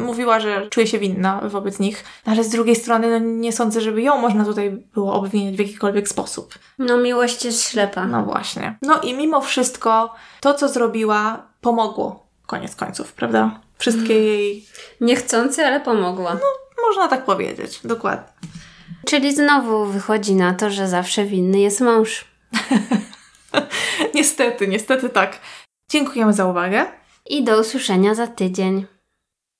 mówiła, że czuje się winna wobec nich, no, ale z drugiej strony no, nie sądzę, żeby ją można tutaj było obwiniać w jakikolwiek sposób. No miłość jest ślepa. No właśnie. No i mimo wszystko to, co zrobiła, pomogło. Koniec końców, prawda? Wszystkie jej, Niechcący, ale pomogła. można tak powiedzieć, dokładnie. Czyli znowu wychodzi na to, że zawsze winny jest mąż. Niestety, niestety tak. Dziękujemy za uwagę. I do usłyszenia za tydzień.